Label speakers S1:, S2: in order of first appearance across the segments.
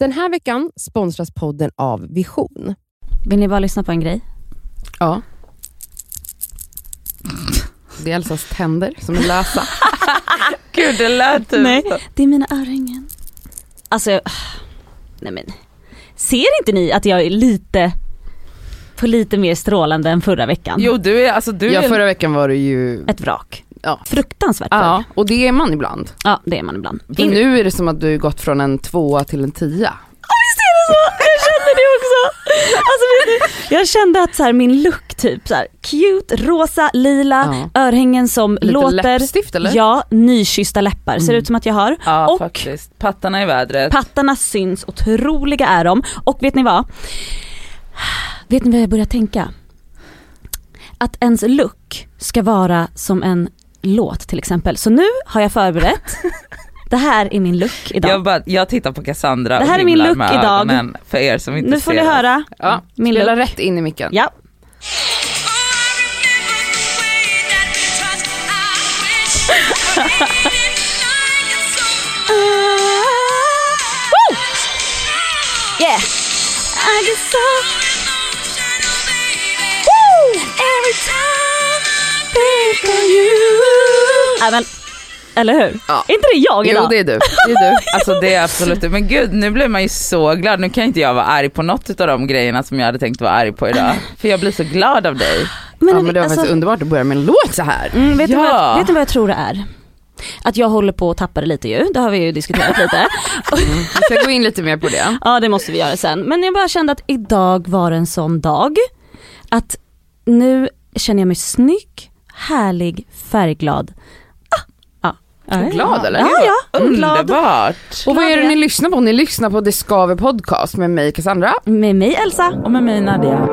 S1: Den här veckan sponsras podden av Vision.
S2: Vill ni bara lyssna på en grej?
S1: Ja. Det är Elsas tänder som är lösa.
S3: Gud det lät typ
S2: Nej, det är mina örhängen. Alltså, nej men. Ser inte ni att jag är lite, på lite mer strålande än förra veckan?
S3: Jo du är, alltså du
S1: Ja,
S3: är
S1: förra veckan var det ju...
S2: Ett vrak.
S1: Ja.
S2: Fruktansvärt
S1: Ja,
S2: full.
S1: och det är man ibland.
S2: Ja, det är man ibland.
S1: För nu är det som att du gått från en tvåa till en tia.
S2: Visst är det så? Jag kände det också. Alltså, jag kände att så här, min look typ så här, cute, rosa, lila, örhängen som
S1: Lite
S2: låter.
S1: läppstift eller?
S2: Ja, nykyssta läppar ser
S1: Mm.
S2: ut som att jag har.
S3: Ja
S2: och
S3: faktiskt, pattarna i vädret.
S2: pattarna syns, otroliga är de. Och vet ni vad? Vet ni vad jag börjar tänka? Att ens look ska vara som en låt till exempel. Så nu har jag förberett, det här är min look idag.
S3: jag, bara, jag tittar på Cassandra
S2: Det här
S3: och
S2: är min look
S3: med
S2: idag.
S3: ögonen för er som inte
S2: nu får
S3: ser
S2: ni höra.
S1: Ja,
S2: Min
S1: spela
S2: look.
S1: rätt in i micken.
S2: Ja. Yeah! Think of you Ja, men, eller hur?
S1: Ja.
S2: Är inte det jag idag?
S1: Jo det är du. Det är du.
S3: Alltså det är absolut det. men gud nu blir man ju så glad. Nu kan inte jag vara arg på något av de grejerna som jag hade tänkt vara arg på idag. För jag blir så glad av dig.
S2: Men,
S1: ja, men det var
S2: alltså,
S1: faktiskt underbart att börja med en låt så här.
S2: mm, vet, du vad
S3: Ja.
S2: jag, vet du vad jag tror det är? Att jag håller på att tappa det lite ju, det har vi ju diskuterat lite.
S1: Vi ska gå in lite mer på det.
S2: Ja det måste vi göra sen. Men jag bara kände att idag var en sån dag. Att nu känner jag mig snygg, härlig, färgglad. Ah, ah.
S1: Och glad, eller?
S2: Ja, ja. Glad.
S3: Underbart.
S1: Och vad är det
S2: Glad
S1: ni lyssnar på? Ni lyssnar på Det Skaver Podcast med mig Cassandra.
S2: Med mig Elsa.
S3: Och med mig Nadia.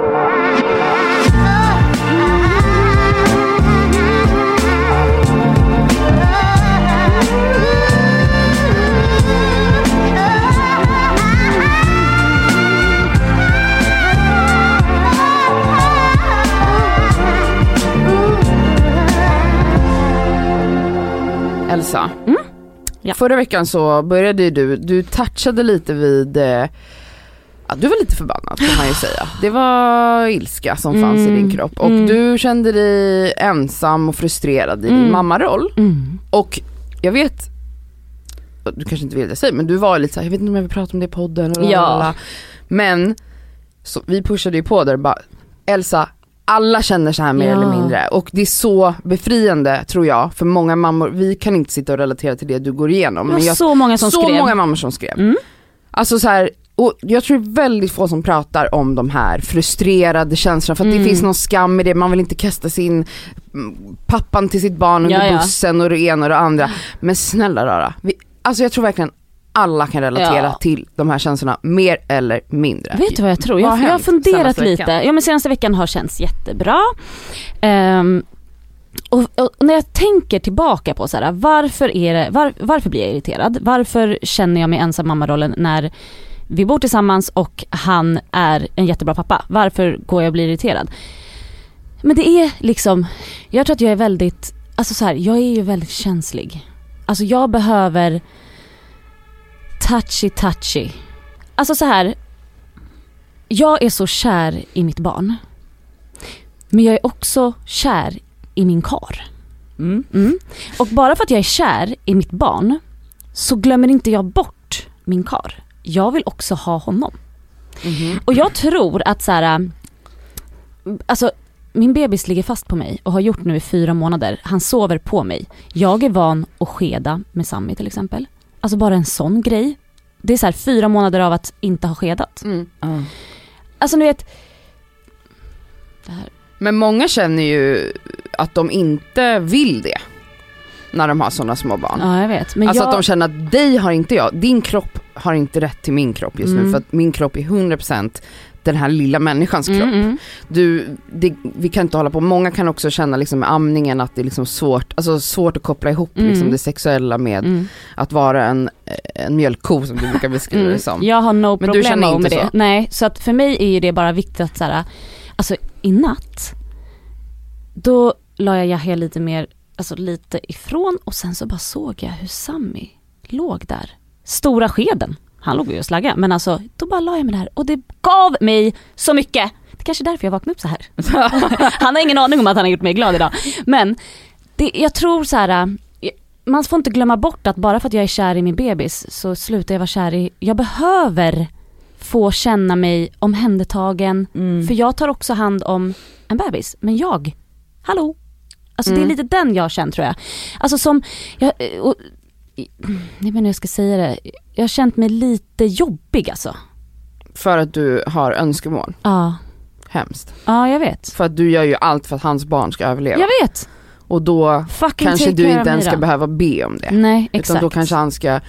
S1: Elsa.
S2: Mm. Ja.
S1: Förra veckan så började du, du touchade lite vid, eh, ja, du var lite förbannad kan man ju säga. Det var ilska som fanns i din
S2: Mm.
S1: kropp och
S2: Mm.
S1: du kände dig ensam och frustrerad i din
S2: Mm.
S1: mammaroll.
S2: Mm.
S1: Och jag vet, du kanske inte vill jag säger men du var lite såhär, jag vet inte om jag vill prata om det i podden. och
S2: Ja.
S1: lalala. Men så, vi pushade ju på där bara, Elsa, alla känner så här mer
S2: Ja.
S1: eller mindre och det är så befriande tror jag för många mammor, vi kan inte sitta och relatera till det du går igenom.
S2: Det var
S1: Men jag,
S2: så många som
S1: så
S2: skrev.
S1: många mammor som skrev.
S2: Mm.
S1: Alltså så här, och jag tror det är väldigt få som pratar om de här frustrerade känslorna för att
S2: Mm.
S1: det finns någon skam i det, man vill inte kasta sin mm, pappan till sitt barn under
S2: ja.
S1: bussen och det ena och det andra. Men snälla rara, vi, alltså jag tror verkligen alla kan relatera
S2: Ja.
S1: till de här känslorna mer eller mindre.
S2: Vet du vad jag tror?
S1: Vad
S2: Jag,
S1: har
S2: jag har funderat lite. Ja men senaste veckan har känts jättebra. Ehm, och, och när jag tänker tillbaka på så här, varför, är det, var, varför blir jag irriterad? Varför känner jag mig ensam mammarollen när vi bor tillsammans och han är en jättebra pappa? Varför går jag och blir irriterad? Men det är liksom, jag tror att jag är väldigt, alltså så här, jag är ju väldigt känslig. Alltså jag behöver touchy touchy. Alltså så här, jag är så kär i mitt barn. Men jag är också kär i min kar.
S3: Mm.
S2: Mm. Och bara för att jag är kär i mitt barn så glömmer inte jag bort min kar. Jag vill också ha honom.
S1: Mhm.
S2: Och jag tror att så här, alltså min bebis ligger fast på mig och har gjort nu i fyra månader. Han sover på mig. Jag är van att skeda med Sammy till exempel. Alltså bara en sån grej. Det är så här fyra månader av att inte ha skedat.
S1: Mm.
S3: Ja.
S2: Alltså ni vet. Det här.
S1: Men många känner ju att de inte vill det när de har sådana små barn.
S2: Ja jag vet. Men
S1: alltså
S2: jag,
S1: att de känner att dig har inte jag, din kropp har inte rätt till min kropp just nu
S2: Mm.
S1: för att min kropp är 100% den här lilla människans kropp.
S2: Mm, mm.
S1: Du, det, vi kan inte hålla på, många kan också känna liksom med amningen att det är liksom svårt, alltså svårt att koppla ihop
S2: Mm.
S1: liksom det sexuella med
S2: Mm.
S1: att vara en, en mjölkko som du brukar beskriva det
S2: Mm.
S1: som.
S2: Jag har no
S1: Men
S2: problem med det.
S1: så?
S2: Nej, så att för mig är ju det bara viktigt att så här, alltså i natt, då la jag Yahya lite mer, alltså lite ifrån och sen så bara såg jag hur Sammy låg där. Stora skeden. Han låg ju och slaggade men alltså då bara la jag mig där och det gav mig så mycket. Det är kanske är därför jag vaknade upp så här. han har ingen aning om att han har gjort mig glad idag. Men det, jag tror så här. äh, man får inte glömma bort att bara för att jag är kär i min bebis så slutar jag vara kär i, jag behöver få känna mig omhändertagen.
S3: Mm.
S2: För jag tar också hand om en bebis, men jag, hallå? Alltså det
S1: Mm.
S2: är lite den jag känner tror jag. Alltså som, jag, och, jag vet inte hur jag ska säga det, jag har känt mig lite jobbig alltså.
S1: För att du har önskemål.
S2: Ja,
S1: Hemskt.
S2: ja jag vet.
S1: För att du gör ju allt för att hans barn ska överleva.
S2: Jag vet!
S1: Och då
S2: Fucking
S1: kanske du inte ens ska behöva be om det.
S2: Nej exakt.
S1: Utan då kanske han ska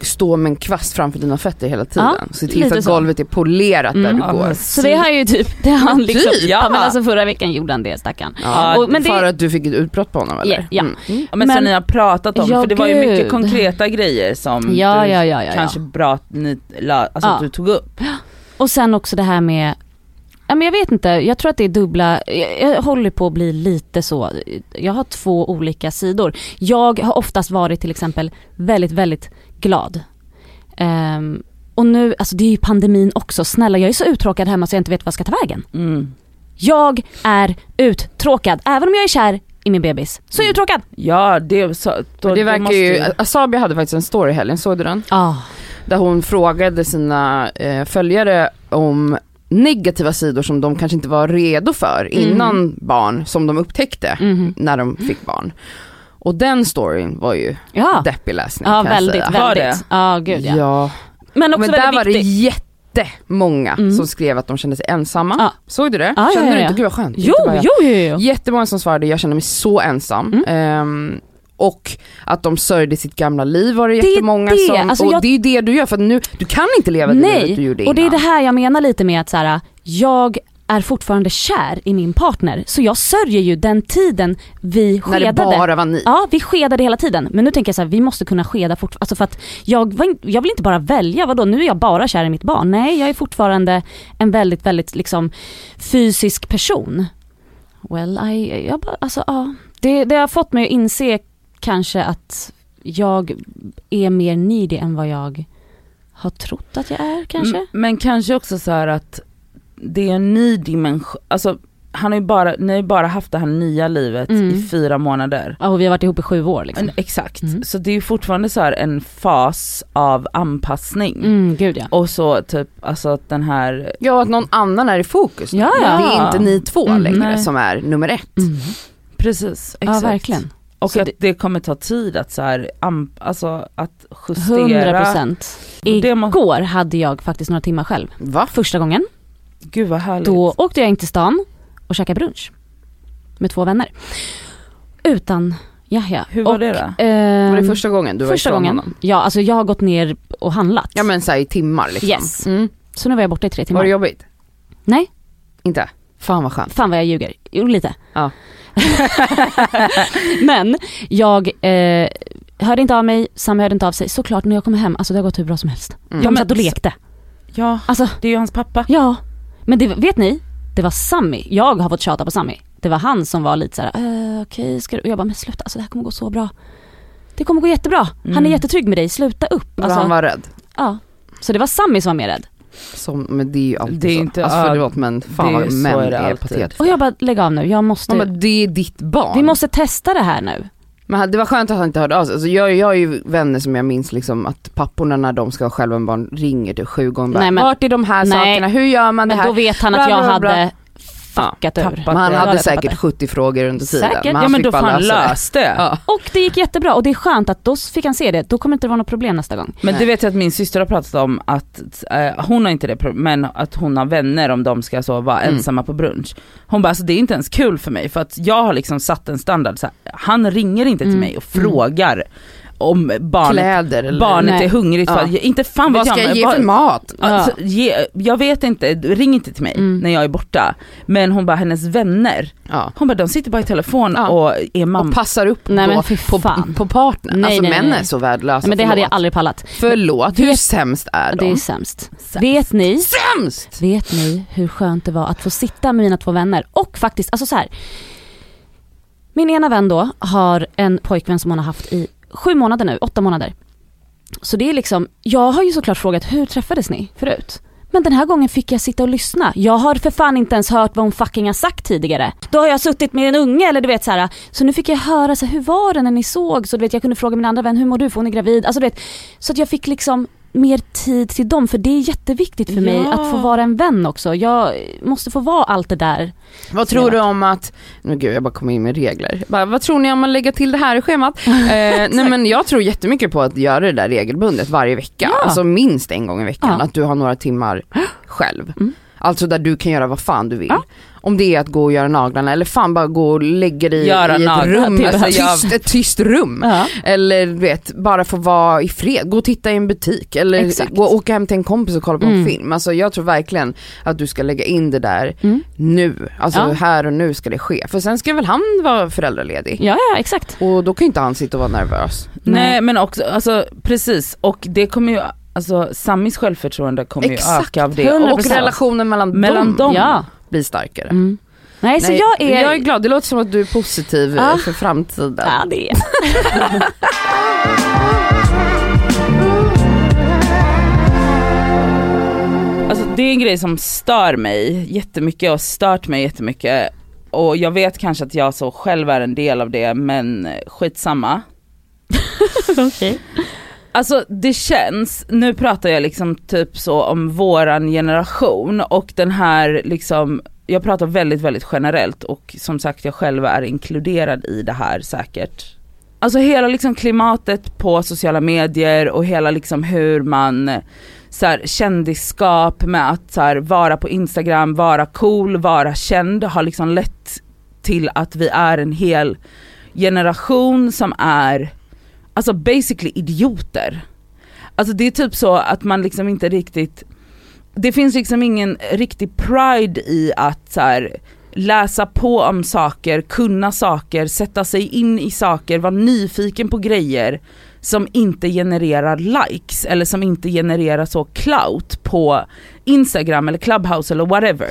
S1: stå med en kvast framför dina fötter hela tiden.
S2: Ja,
S1: Se till så att
S2: så.
S1: golvet är polerat där
S2: Mm.
S1: du
S3: Ja,
S1: går.
S2: Så det har ju typ, det har han liksom,
S3: Typ,
S2: ja. men alltså förra veckan gjorde han det stackarn.
S1: Ja,
S2: Och- men det-
S1: För att du fick ett utbrott på honom eller?
S2: Ja, ja.
S1: Mm. Mm.
S3: Ja, men,
S2: Men-
S3: sen ni har pratat om,
S2: Ja,
S3: för det var ju mycket
S2: gud.
S3: konkreta grejer som
S2: Ja,
S3: du
S2: ja, ja, ja,
S3: kanske
S2: ja.
S3: bra att ni, alltså
S2: Ja.
S3: att du tog upp.
S2: Och sen också det här med, ja men jag vet inte, jag tror att det är dubbla, jag, jag håller på att bli lite så, jag har två olika sidor. Jag har oftast varit till exempel väldigt, väldigt glad. Ehm, och nu, alltså det är ju pandemin också, snälla jag är så uttråkad hemma så jag inte vet vad jag ska ta vägen.
S3: Mm.
S2: Jag är uttråkad, även om jag är kär i min bebis, så är jag uttråkad.
S3: Ja det, så, då,
S1: Det
S3: då
S1: verkar
S3: måste
S1: ju, Asabi hade faktiskt en story i helgen, såg du den?
S2: Ah.
S1: Där hon frågade sina eh, följare om negativa sidor som de kanske inte var redo för innan barn, som de upptäckte
S2: Mhm.
S1: när de fick barn. Och den storyn var ju
S2: Ja,
S1: deppig läsning
S2: ja
S1: kan jag
S2: väldigt,
S1: säga.
S3: Var
S2: väldigt. Ja, gud ja.
S1: Ja,
S2: Men också
S1: men där
S2: väldigt
S1: var det jättemånga
S2: Mm.
S1: som skrev att de kände sig ensamma.
S2: Ja.
S1: Såg du det?
S2: Ja, ja,
S1: Kände
S2: ja,
S1: du inte? Gud vad skönt.
S2: Jo,
S1: bara-
S2: jo, jo, jo.
S1: Jättemånga som svarade, jag känner mig så ensam.
S2: Mm.
S1: Ehm, och att de sörjde sitt gamla liv var det
S2: Det
S1: jättemånga
S2: det,
S1: som,
S2: alltså
S1: och
S2: jag-
S1: det är ju det du gör för att nu, du kan inte leva det livet du gjorde
S2: och det är
S1: innan.
S2: det här jag menar lite med att så här, jag är fortfarande kär i min partner. Så jag sörjer ju den tiden vi
S1: När det
S2: skedade.
S1: bara var ni.
S2: Ja, vi skedade hela tiden. Men nu tänker jag så här, vi måste kunna skeda fortfarande. Alltså för att jag, var in- jag vill inte bara välja, vadå nu är jag bara kär i mitt barn. Nej, jag är fortfarande en väldigt, väldigt liksom fysisk person. Well, I, jag bara, alltså ja. Det, det har fått mig att inse kanske att jag är mer needy än vad jag har trott att jag är kanske.
S3: Men kanske också så här att det är en ny dimension, alltså han har ju bara, ni har ju bara haft det här nya livet
S2: Mm.
S3: i fyra månader.
S2: Ja, och vi har varit ihop i sju år liksom.
S3: Exakt,
S2: Mm.
S3: så det är ju fortfarande så här en fas av anpassning.
S2: Mm, gud ja.
S3: Och så typ, alltså att den här,
S1: Ja, att någon annan är i fokus.
S2: Ja, ja.
S1: Det är inte ni två
S2: Mm,
S1: längre
S3: nej.
S1: som är nummer ett.
S2: Mm.
S3: precis,
S2: Ja
S3: exakt.
S2: verkligen.
S3: Och
S2: Så
S3: att
S2: det-
S3: det, kommer ta tid att så här, alltså att justera.
S2: 100 procent.
S3: Det må-
S2: Igår hade jag faktiskt några timmar själv.
S1: Va?
S2: Första gången.
S3: Gud vad härligt.
S2: Då åkte jag in till stan och käkade brunch. Med två vänner. Utan Yahya.
S3: Hur var
S2: och,
S3: det då?
S2: ehm,
S1: Var det första gången du var
S2: första
S1: ifrån
S2: gången.
S1: honom?
S2: Ja, alltså jag har gått ner och handlat.
S1: Ja men såhär i timmar liksom.
S2: Yes.
S1: Mm.
S2: Så nu var jag borta i tre timmar.
S1: Var det jobbigt?
S2: Nej,
S1: Inte? Fan vad skönt.
S2: fan vad jag ljuger. Jo lite.
S1: Ja.
S2: Men jag eh, hörde inte av mig, Sam hörde inte av sig. Såklart när jag kom hem, alltså det har gått hur bra som helst.
S1: Mm.
S2: De
S3: men
S2: satt och lekte.
S3: Ja,
S2: Alltså
S3: det är ju hans pappa.
S2: Ja, men det, vet ni? Det var Sammy, jag har fått tjata på Sammy. Det var han som var lite såhär, äh, okej ska du? Och jag bara, men sluta, alltså det här kommer gå så bra. Det kommer gå jättebra. Han är
S3: Mm.
S2: jättetrygg med dig, sluta upp.
S1: Alltså, han var rädd.
S2: ja. Så det var Sammy som var mer rädd.
S1: Som, men det är ju alltid
S3: Det är
S1: så.
S3: inte-
S1: alltså
S3: ja,
S1: förlåt men fan
S3: det är
S1: vad
S3: så
S1: män
S3: är
S1: är, patetiska.
S2: Och jag bara, lägg av nu, jag måste,
S1: Man bara, det är ditt barn.
S2: vi måste testa det här nu.
S1: Men det var skönt att han inte hörde av sig. Alltså jag, jag har ju vänner som jag minns liksom att papporna när de ska ha själva en barn ringer typ sju gånger bara,
S2: Nej, men-
S1: vart är de här
S2: Nej.
S1: sakerna, hur gör man det
S2: Men
S1: här?
S2: då vet han
S1: Bla,
S2: att jag
S1: bla, bla.
S2: hade fuckat ur.
S3: tappat
S1: Men han
S3: det.
S2: Ja,
S1: hade
S2: det
S1: säkert
S2: fattar.
S1: 70 frågor under tiden.
S2: Säkert.
S1: Men han
S3: Ja men
S1: fick
S3: då
S1: bara
S3: får han
S1: lösa det.
S3: löst det.
S1: Ja.
S2: Och det gick jättebra och det är skönt att då fick han se det, då kommer det inte vara något problem nästa gång.
S3: Men
S1: Nej.
S3: det vet jag att min syster har pratat om att, eh, hon har inte det men att hon har vänner om de ska så vara
S1: Mm.
S3: ensamma på brunch. Hon bara alltså det är inte ens kul för mig för att jag har liksom satt en standard så här, han ringer inte till
S2: Mm.
S3: mig och frågar om barnet,
S1: Kläder eller
S3: barnet
S2: Nej.
S3: är hungrigt,
S1: Ja.
S3: inte fan
S1: vad ska jag
S3: men
S1: ge för mat?
S3: Alltså, ge, jag vet inte, ring inte till mig
S2: Mm.
S3: när jag är borta. Men hon bara, hennes vänner,
S1: Ja.
S3: hon bara de sitter bara i telefon och är mamma.
S1: Och passar upp
S2: Nej,
S1: då på,
S2: fan.
S1: på partnern.
S2: Nej,
S1: alltså
S2: nej,
S1: män är så värdelösa.
S2: Men det hade jag
S1: förlåt.
S2: aldrig pallat.
S1: Förlåt, hur
S2: Vet-
S1: sämst är
S2: Det är
S1: de?
S2: sämst. Vet ni
S1: Sämst!
S2: Vet ni hur skönt det var att få sitta med mina två vänner och faktiskt, alltså så här. Min ena vän då har en pojkvän som hon har haft i sju månader nu, åtta månader. så det är liksom, jag har ju såklart frågat hur träffades ni förut? Men den här gången fick jag sitta och lyssna. Jag har för fan inte ens hört vad hon fucking har sagt tidigare. Då har jag suttit med en unge eller du vet så här. Så nu fick jag höra så här, hur var det när ni såg? Så du vet jag kunde fråga min andra vän, hur mår du? För hon är gravid. Alltså du vet, så att jag fick liksom mer tid till dem för det är jätteviktigt för mig
S1: Ja.
S2: att få vara en vän också. Jag måste få vara allt det där.
S1: Vad tror du om att, nu gud jag bara kommer in med regler. Bara, vad tror ni om att lägga till det här i schemat? eh, nej men jag tror jättemycket på att göra det där regelbundet varje vecka.
S2: Ja.
S1: Alltså minst en gång i veckan.
S2: Ja.
S1: Att du har några timmar själv.
S2: Mm.
S1: Alltså där du kan göra vad fan du vill.
S2: Ja.
S1: Om det är att gå och göra naglarna eller fan bara gå och lägga dig
S3: Göra
S1: i ett rum, alltså, tyst, ett tyst rum.
S2: Ja.
S1: Eller du vet, bara få vara i fred, gå och titta i en butik eller
S2: Exakt.
S1: gå och åka hem till en kompis och kolla på en
S2: Mm.
S1: film. Alltså jag tror verkligen att du ska lägga in det där
S2: Mm.
S1: nu. Alltså
S2: Ja.
S1: här och nu ska det ske. För sen ska väl han vara föräldraledig.
S2: Ja, ja exakt.
S1: Och då kan inte han sitta och vara nervös.
S3: Nej men också, alltså precis och det kommer ju, alltså Samis självförtroende kommer ju
S1: Exakt.
S3: öka av det.
S2: 100%.
S1: Och relationen mellan,
S3: Mellan
S1: dem,
S3: dem.
S2: Ja.
S1: blir starkare.
S2: Mm. Nej, så
S1: Nej,
S2: jag är...
S1: jag är glad, det låter som att du är positiv
S2: Ja.
S1: eh, för framtiden.
S2: Ja det är
S3: Alltså det är en grej som stör mig jättemycket och stört mig jättemycket. Och jag vet kanske att jag så själv är en del av det men skitsamma.
S2: Okej.
S3: Alltså det känns, nu pratar jag liksom typ så om våran generation och den här liksom, jag pratar väldigt väldigt generellt och som sagt jag själv är inkluderad i det här säkert. Alltså hela liksom klimatet på sociala medier och hela liksom hur man så här, kändisskap med att så här, vara på Instagram, vara cool, vara känd har liksom lett till att vi är en hel generation som är alltså basically idioter. Alltså det är typ så att man liksom inte riktigt, det finns liksom ingen riktig pride i att så här, läsa på om saker, kunna saker, sätta sig in i saker, vara nyfiken på grejer som inte genererar likes eller som inte genererar så clout på Instagram eller Clubhouse eller whatever.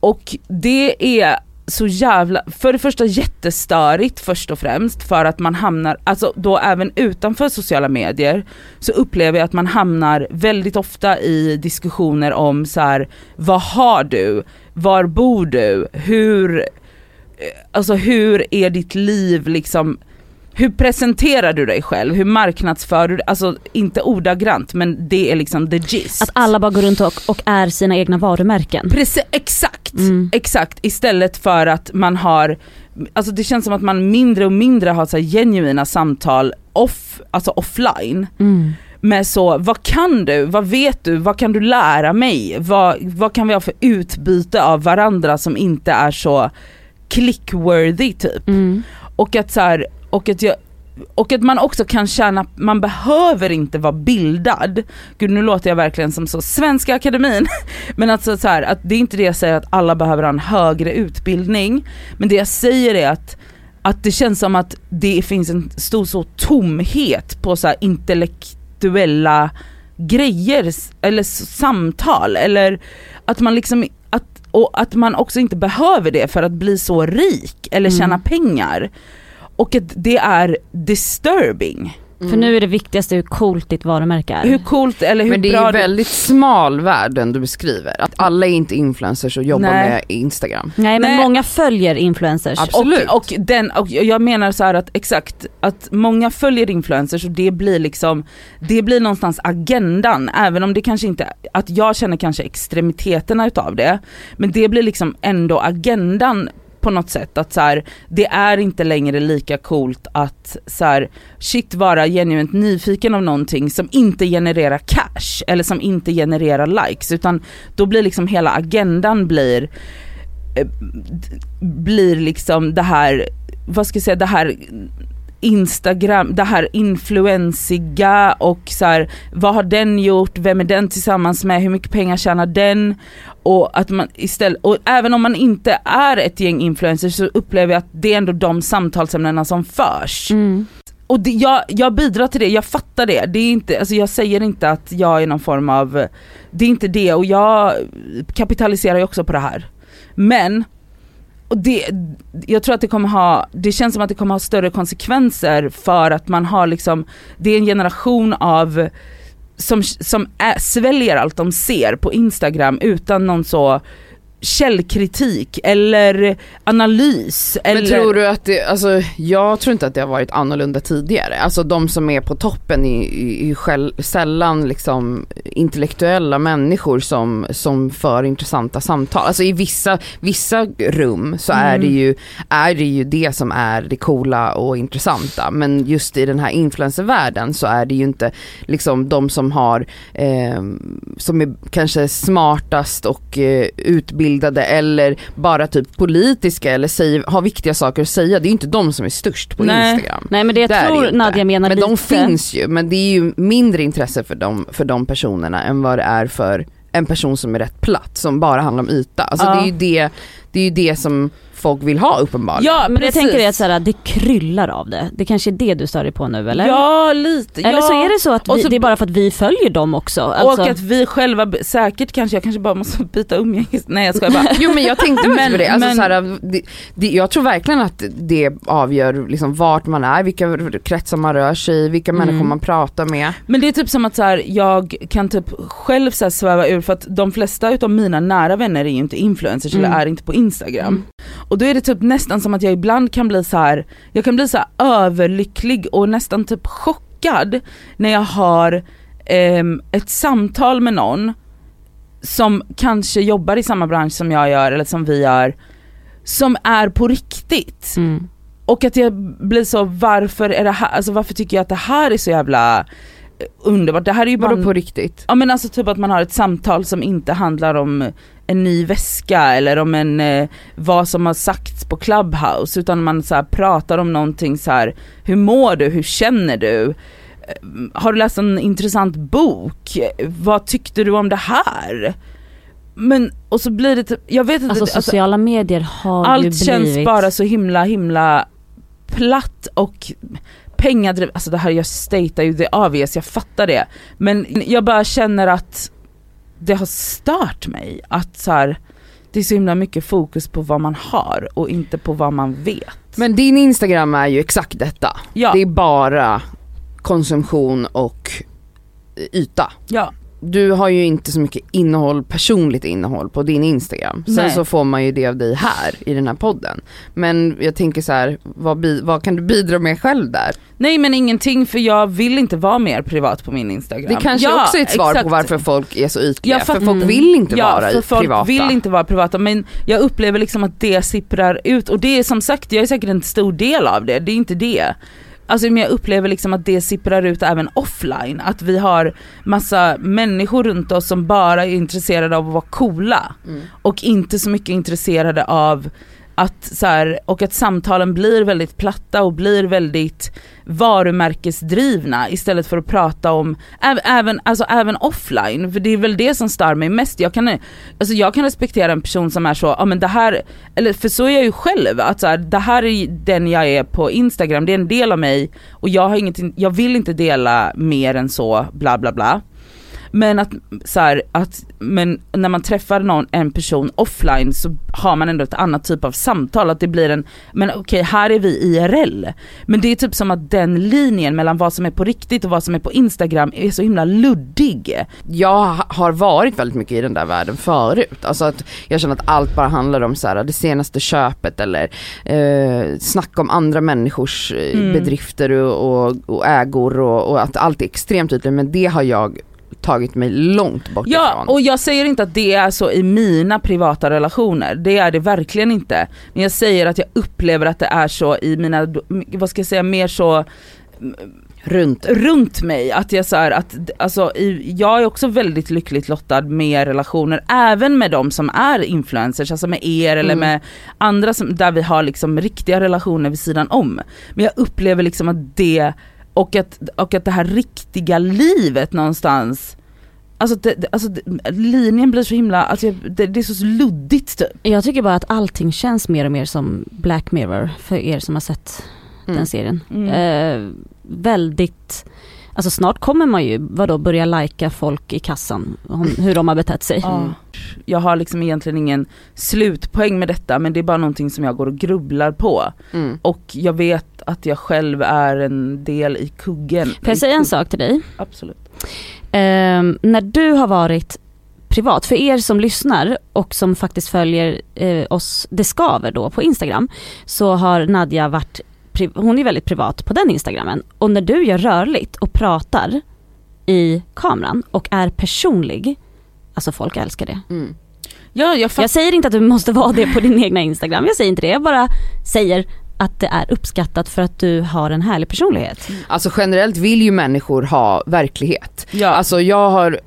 S3: Och det är så jävla, för det första jättestörigt först och främst för att man hamnar, alltså då även utanför sociala medier så upplever jag att man hamnar väldigt ofta i diskussioner om så här: vad har du? Var bor du? Hur, eh, alltså hur är ditt liv liksom hur presenterar du dig själv? Hur marknadsför du dig? Alltså inte ordagrant men det är liksom the gist.
S2: Att alla bara går runt och, och är sina egna varumärken.
S3: Precis, exakt,
S2: Mm.
S3: exakt. Istället för att man har, alltså det känns som att man mindre och mindre har så genuina samtal off, alltså offline.
S2: Mm.
S3: Med så, vad kan du? Vad vet du? Vad kan du lära mig? Vad, vad kan vi ha för utbyte av varandra som inte är så clickworthy typ?
S2: Mm.
S3: Och att så här, och att jag och att man också kan känna, man behöver inte vara bildad. Gud nu låter jag verkligen som så Svenska Akademin. Men alltså så här, att det är inte det jag säger att alla behöver ha en högre utbildning. Men det jag säger är att, att det känns som att det finns en stor så tomhet på så intellektuella grejer eller samtal eller att man liksom att, och att man också inte behöver det för att bli så rik eller
S2: Mm.
S3: tjäna pengar. Och att det är disturbing.
S2: För nu är det viktigaste hur coolt ditt varumärke är.
S3: Hur coolt eller hur
S1: Men det är
S3: bra
S1: ju väldigt smal värld den du beskriver. Att alla är inte influencers och jobbar
S3: Nej.
S1: med Instagram.
S2: Nej men
S3: Nej.
S2: många följer influencers.
S1: Absolut.
S3: Och, och, den, och jag menar så här att exakt, att många följer influencers och det blir liksom, det blir någonstans agendan, även om det kanske inte, att jag känner kanske extremiteterna utav det, men det blir liksom ändå agendan på något sätt att så här, det är inte längre lika coolt att så här, shit vara genuint nyfiken av någonting som inte genererar cash eller som inte genererar likes utan då blir liksom hela agendan blir eh, blir liksom det här, vad ska jag säga, det här Instagram, det här influensiga och så här, vad har den gjort, vem är den tillsammans med, hur mycket pengar tjänar den? Och att man istället, och även om man inte är ett gäng influencers så upplever jag att det är ändå de samtalsämnena som förs.
S2: Mm.
S3: Och det, jag, jag bidrar till det, jag fattar det. det är inte, alltså jag säger inte att jag är någon form av, det är inte det och jag kapitaliserar ju också på det här. Men och det, jag tror att det kommer ha, det känns som att det kommer ha större konsekvenser för att man har liksom, det är en generation av som, som är, sväljer allt de ser på Instagram utan någon så källkritik eller analys.
S1: Men
S3: eller...
S1: tror du att det, alltså jag tror inte att det har varit annorlunda tidigare. Alltså de som är på toppen är ju själv, sällan liksom intellektuella människor som, som för intressanta samtal. Alltså i vissa, vissa rum så är, det
S3: Mm.
S1: ju, är det ju det som är det coola och intressanta. Men just i den här influencervärlden så är det ju inte liksom de som har, eh, som är kanske smartast och eh, utbildade eller bara typ politiska eller säger, har viktiga saker att säga. Det är ju inte de som är störst på
S3: Nej.
S1: Instagram.
S2: Nej men det jag
S1: Det det
S2: tror
S1: inte.
S2: Nadja menar
S1: Men
S2: lite.
S1: de finns ju, men det är ju mindre intresse för de, för de personerna än vad det är för en person som är rätt platt, som bara handlar om yta. Alltså
S3: Ja.
S1: det är ju det, det är ju det som folk vill ha uppenbarligen.
S3: Ja
S2: Men jag
S3: precis.
S2: tänker är att så här, det kryllar av det. Det kanske är det du stör dig på nu eller?
S3: Ja lite,
S2: Eller
S3: ja.
S2: så är det så att vi,
S3: så-
S2: det är bara för att vi följer dem också. Alltså,
S3: Och att vi själva, säkert kanske, jag kanske bara måste byta umgänges... Nej jag skojar bara.
S1: Jo men jag tänkte
S3: Men-
S1: på det, alltså,
S3: men-
S1: så här, det, det, jag tror verkligen att det avgör liksom vart man är, vilka kretsar man rör sig i, vilka
S2: Mm.
S1: människor man pratar med.
S3: Men det är typ som att så här, jag kan typ själv så här sväva ur för att de flesta utav mina nära vänner är ju inte influencers
S2: Mm.
S3: eller är inte på instagram.
S2: Mm.
S3: Och då är det typ nästan som att jag ibland kan bli så här, jag kan bli så överlycklig och nästan typ chockad när jag har ehm, ett samtal med någon som kanske jobbar i samma bransch som jag gör eller som vi gör, som är på riktigt.
S2: mm.
S3: Och att jag blir så, varför är det här, alltså varför tycker jag att det här är så jävla eh, underbart? Det här är ju bara
S1: på riktigt?
S3: Ja men alltså typ att man har ett samtal som inte handlar om en ny väska eller om en, eh, vad som har sagts på Clubhouse utan man så pratar om någonting så här. hur mår du, hur känner du? Eh, Har du läst en intressant bok? Vad tyckte du om det här? Men, och så blir det typ, jag vet inte,
S2: Alltså
S3: alltså,
S2: sociala medier har ju
S3: allt
S2: blivit...
S3: känns bara så himla himla platt och pengadrivet, alltså det här jag statar ju det obvious, jag fattar det. Men jag bara känner att det har stört mig att så här, det är så himla mycket fokus på vad man har och inte på vad man vet.
S1: Men din Instagram är ju exakt detta.
S3: Ja,
S1: Det är bara konsumtion och yta.
S3: ja.
S1: Du har ju inte så mycket innehåll, personligt innehåll på din Instagram. Sen
S3: Nej.
S1: så får man ju det av dig här i den här podden. Men jag tänker så här, vad, vad kan du bidra med själv där?
S3: Nej men ingenting för jag vill inte vara mer privat på min Instagram.
S1: Det kanske
S3: ja,
S1: också är ett svar
S3: exakt.
S1: på varför folk är så ytliga. För
S3: fattar-
S1: folk vill inte
S3: ja,
S1: vara
S3: för folk
S1: privata.
S3: vill inte vara privata men jag upplever liksom att det sipprar ut och det är som sagt, jag är säkert en stor del av det, det är inte det. Alltså men jag upplever liksom att det sipprar ut även offline, att vi har massa människor runt oss som bara är intresserade av att vara coola
S1: Mm.
S3: och inte så mycket intresserade av att så här, och att samtalen blir väldigt platta och blir väldigt varumärkesdrivna istället för att prata om, även, alltså även offline, för det är väl det som stör mig mest. Jag kan, alltså jag kan respektera en person som är så, ja men det här, eller för så är jag ju själv, att så här, det här är den jag är på Instagram, det är en del av mig och jag har ingenting, jag vill inte dela mer än så, bla bla bla. Men att, så här, att men när man träffar någon, en person offline så har man ändå ett annat typ av samtal, att det blir en, men okej här är vi IRL. Men det är typ som att den linjen mellan vad som är på riktigt och vad som är på Instagram är så himla luddig.
S1: Jag ha- har varit väldigt mycket i den där världen förut. Alltså att jag känner att allt bara handlar om så här, det senaste köpet eller eh, snacka om andra människors eh,
S3: Mm.
S1: bedrifter och, och, och ägor och, och att allt är extremt tydligt men det har jag tagit mig långt bort
S3: Ja,
S1: ifrån.
S3: och jag säger inte att det är så i mina privata relationer, det är det verkligen inte. Men jag säger att jag upplever att det är så i mina, vad ska jag säga, mer så
S1: Runt.
S3: runt mig. Att jag så här, att, alltså, i, jag är också väldigt lyckligt lottad med relationer, även med de som är influencers, alltså med er eller
S1: Mm.
S3: med andra som, där vi har liksom riktiga relationer vid sidan om. Men jag upplever liksom att det, och att, och att det här riktiga livet någonstans Alltså, det, alltså det, linjen blir så himla, alltså, det, det är så luddigt typ.
S2: Jag tycker bara att allting känns mer och mer som Black Mirror för er som har sett
S1: Mm.
S2: den serien.
S3: Mm.
S2: Eh, väldigt, alltså snart kommer man ju vadå börja lajka folk i kassan om hur de har betett sig.
S3: Ja. jag har liksom egentligen ingen slutpoäng med detta men det är bara någonting som jag går och grubblar på.
S1: Mm.
S3: Och jag vet att jag själv är en del i kuggen.
S2: Får jag säga en sak till dig?
S3: Absolut.
S2: Ehm, när du har varit privat, för er som lyssnar och som faktiskt följer eh, oss Det Skaver då på Instagram, så har Nadja varit, hon är väldigt privat på den Instagrammen. Och när du gör rörligt och pratar i kameran och är personlig, alltså folk älskar det.
S1: Mm.
S3: Ja, jag.
S2: Jag säger inte att du måste vara det på din egna Instagram, jag säger inte det, jag bara säger att det är uppskattat för att du har en härlig personlighet.
S1: Alltså generellt vill ju människor ha verklighet.
S3: Ja.
S1: Alltså jag har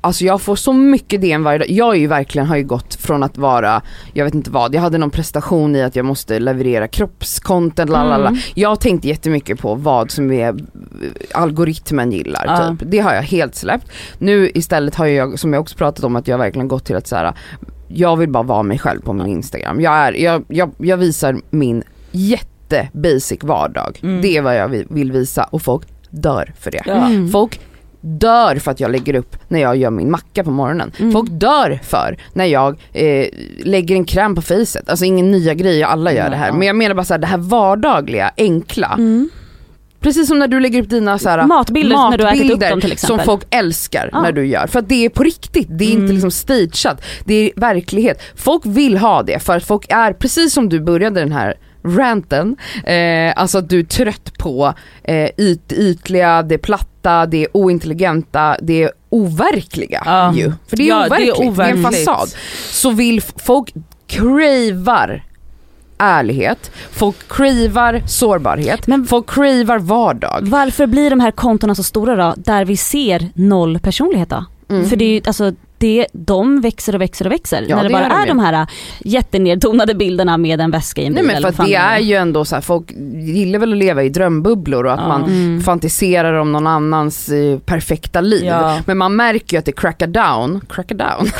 S1: Alltså jag får så mycket DM varje dag. Jag är ju verkligen, har ju gått från att vara, jag vet inte vad, jag hade någon prestation i att jag måste leverera kroppscontent, lalala.
S2: Mm.
S1: Jag tänkte jättemycket på vad som är algoritmen gillar
S3: Ja.
S1: typ. Det har jag helt släppt. Nu istället har jag, som jag också pratat om, att jag verkligen gått till att så här. jag vill bara vara mig själv på min Instagram. Jag, är, jag, jag, jag visar min jätte basic vardag.
S3: Mm.
S1: Det är vad jag vill, visa och folk dör för det.
S2: Mm.
S1: Folk dör för att jag lägger upp när jag gör min macka på morgonen.
S2: Mm.
S1: Folk dör för när jag eh, lägger en kräm på facet. Alltså ingen nya grejer, alla gör det här.
S3: Ja.
S1: Men jag menar bara så här, det här vardagliga, enkla.
S2: Mm.
S1: Precis som när du lägger upp dina så här,
S2: Matbilder när du ätit upp
S1: matbilder
S2: dem till exempel.
S1: som folk älskar
S2: Ja.
S1: när du gör. För att det är på riktigt, det är
S3: Mm.
S1: inte liksom stageat. Det är verklighet. Folk vill ha det för att folk är, precis som du började den här ranten, eh, alltså att du är trött på eh, yt, ytliga, det platta, det ointelligenta, det overkliga
S3: Ja.
S1: ju. För det är,
S3: Ja, det är
S1: overkligt, det är, en
S3: overkligt.
S1: fasad. Så vill folk cravar ärlighet, folk cravar sårbarhet,
S2: Men-
S1: folk cravar vardag.
S2: Varför blir de här kontona så stora då, där vi ser noll personlighet då?
S1: Mm.
S2: För det är ju, alltså, det, de växer och växer och växer.
S1: Ja,
S2: när det
S1: det
S2: bara
S1: de
S2: är de här jättenedtonade bilderna med en väska i en bil.
S1: Nej men för att det är ju ändå så här, folk gillar väl att leva i drömbubblor och att
S3: Ja.
S1: man
S2: Mm.
S1: fantiserar om någon annans eh, perfekta liv.
S3: Ja.
S1: Men man märker ju att det crackar down, crackar down,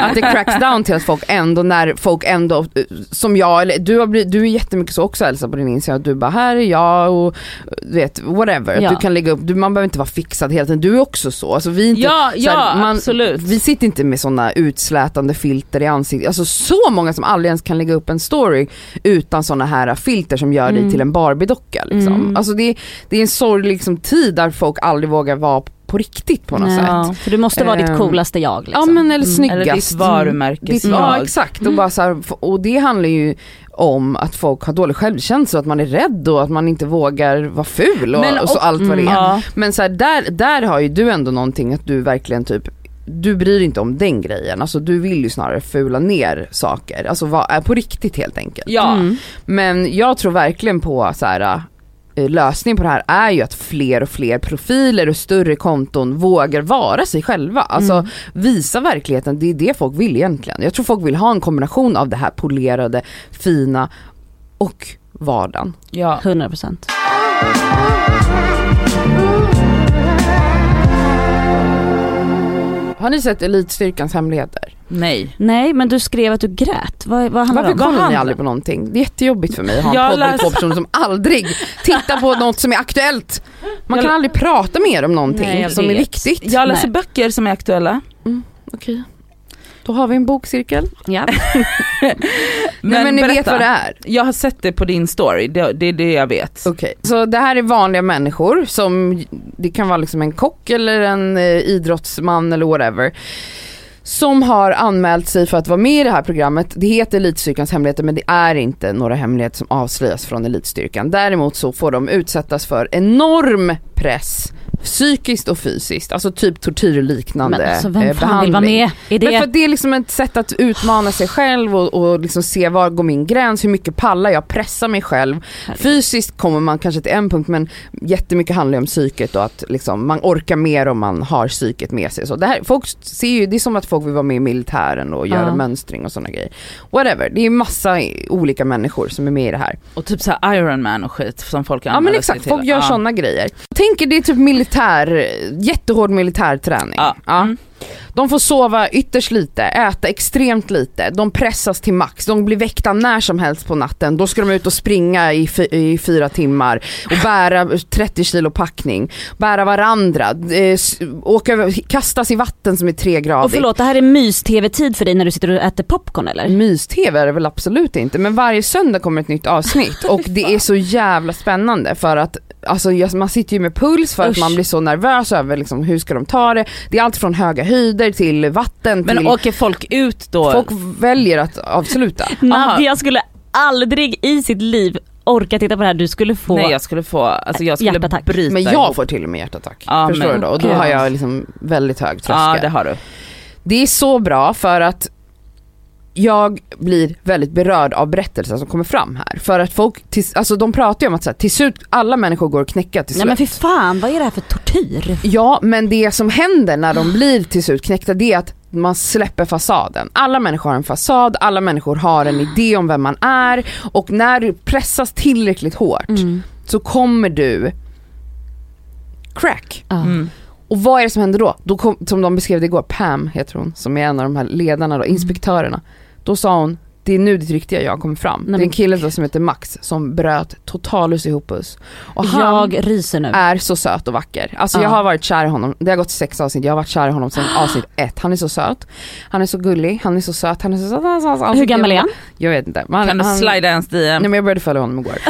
S1: att det cracks down till att folk ändå, när folk ändå, eh, som jag, eller du, har blivit, du är jättemycket så också Elsa på din Instagram, att du bara här är jag och du vet whatever,
S2: Ja.
S1: du kan lägga upp, du, man behöver inte vara fixad hela tiden, du är också så. Alltså vi inte,
S3: Ja,
S1: så här,
S3: ja
S1: man,
S3: absolut.
S1: vi sitter inte med sådana utslätande filter i ansiktet, alltså så många som aldrig ens kan lägga upp en story utan sådana här filter som gör dig
S2: Mm.
S1: till en Barbie-docka liksom.
S2: Mm.
S1: Alltså det, det är en sorglig liksom, tid där folk aldrig vågar vara på riktigt på något
S2: Nej,
S1: sätt.
S3: Ja.
S2: För du måste vara ditt
S1: Ehm,
S2: coolaste jag. Liksom.
S1: Ja men eller
S2: Mm.
S1: snyggast.
S3: Eller ditt varumärke.
S1: Ditt,
S3: Mm.
S1: ja exakt och, bara så här, och det handlar ju om att folk har dålig självkänsla och att man är rädd och att man inte vågar vara ful och,
S3: Men
S1: och så
S3: och-
S1: allt vad det är.
S2: Mm.
S3: Ja.
S1: Men så här, där, där har ju du ändå någonting att du verkligen typ du bryr dig inte om den grejen, alltså du vill ju snarare fula ner saker, alltså vad är på riktigt helt enkelt.
S3: Ja.
S2: Mm.
S1: Men jag tror verkligen på så här. eh, Lösningen på det här är ju att fler och fler profiler och större konton vågar vara sig själva. Alltså
S2: Mm.
S1: visa verkligheten, det är det folk vill egentligen. Jag tror folk vill ha en kombination av det här polerade, fina och vardagen.
S3: ja.
S2: 100%.
S1: Har ni sett Elitstyrkans hemligheter?
S3: Nej.
S2: Nej men du skrev att du grät. Vad, vad handlar
S1: Varför kollar ni aldrig på någonting? Det är jättejobbigt för mig att ha en podd med två personer som aldrig tittar på något som är aktuellt. Man
S3: Jag-
S1: kan aldrig prata mer om någonting
S2: Nej,
S1: som är viktigt.
S3: Jag läser
S2: Nej.
S3: böcker som är aktuella.
S1: Okej. Då har vi en bokcirkel.
S2: Ja.
S1: Men, Nej, men ni vet
S3: berätta.
S1: vad det är.
S3: Jag har sett det på din story, det, det är det jag vet.
S1: Okej, så det här är vanliga människor som, det kan vara liksom en kock eller en eh, idrottsman eller whatever. Som har anmält sig för att vara med i det här programmet. Det heter Elitstyrkans hemligheter men det är inte några hemligheter som avslöjas från Elitstyrkan. Däremot så får de utsättas för enorm press psykiskt och fysiskt, alltså typ tortyrliknande
S2: Men alltså vem
S1: eh,
S2: fan vill vara
S1: behandling.
S2: med i
S1: Men för
S2: det?
S1: det är liksom ett sätt att utmana sig själv och, och liksom se var går min gräns, hur mycket pallar jag, pressa mig själv. Fysiskt kommer man kanske till en punkt men jättemycket handlar ju om psyket och att liksom, man orkar mer om man har psyket med sig. Så det, här, folk ser ju, det är som att folk vill vara med i militären och göra
S2: Ja.
S1: mönstring och sådana grejer. Whatever, det är massa olika människor som är med i det här.
S3: Och typ såhär Iron Man och skit som folk
S1: Ja
S3: anmäler
S1: men
S3: sig
S1: exakt,
S3: till.
S1: folk gör
S3: ja.
S1: sådana grejer. Tänk er det är typ militär militär, jättehård militärträning.
S3: Ja.
S1: Ja.
S3: Mm.
S1: De får sova ytterst lite, äta extremt lite, de pressas till max, de blir väckta när som helst på natten, då ska de ut och springa i, i fyra timmar och bära 30 kilo packning, bära varandra, eh, åka över, kastas i vatten som är tre
S2: Och förlåt, det här är mys-tv-tid för dig när du sitter och äter popcorn eller?
S1: Mys-tv är det väl absolut inte, men varje söndag kommer ett nytt avsnitt och det är så jävla spännande för att Alltså jag- man sitter ju med puls för att
S2: Usch.
S1: man blir så nervös över liksom, hur ska de ta det. Det är allt från höga höjder till vatten
S3: Men
S1: till
S3: åker folk ut då?
S1: Folk väljer att avsluta.
S2: Nadja skulle aldrig i sitt liv orka titta på det här, du skulle få
S3: Nej jag skulle få, alltså jag skulle
S2: Hjärtattack.
S3: bryta
S1: Men jag
S3: ihop.
S1: får till och med hjärtattack.
S3: Ja,
S1: Förstår
S3: men-
S1: du då? Och då har jag liksom väldigt hög tröskel.
S3: Ja
S1: det...
S3: det har du.
S1: är så bra för att jag blir väldigt berörd av berättelser som kommer fram här. För att folk, till, alltså de pratar ju om att så här, till slut, alla människor går att knäcka till
S2: Nej
S1: slut.
S2: men fy fan, vad är det här för tortyr?
S1: Ja, men det som händer när de blir till slut knäckta det är att man släpper fasaden. Alla människor har en fasad, alla människor har en idé om vem man är och när du pressas tillräckligt hårt
S2: Mm.
S1: så kommer du crack.
S3: Mm.
S1: Och vad är det som händer då? då kom, som de beskrev det igår, Pam heter hon, som är en av de här ledarna, då, inspektörerna. Då sa hon, det är nu ditt riktiga jag kommer fram. det är en kille då som heter Max som bröt totalus ihop oss. Och han
S2: Jag ryser nu.
S1: är så söt och vacker. Alltså
S2: Ja.
S1: jag har varit kär i honom, det har gått sex avsnitt, jag har varit kär i honom sedan avsnitt ett. Han är så söt, han är så gullig, han är så söt, han är så söt. han.
S2: Hur gammal är han?
S1: Jag vet inte. Men
S3: Kan du
S1: han,
S3: slida ens DM?
S1: Nej men jag började följa honom igår.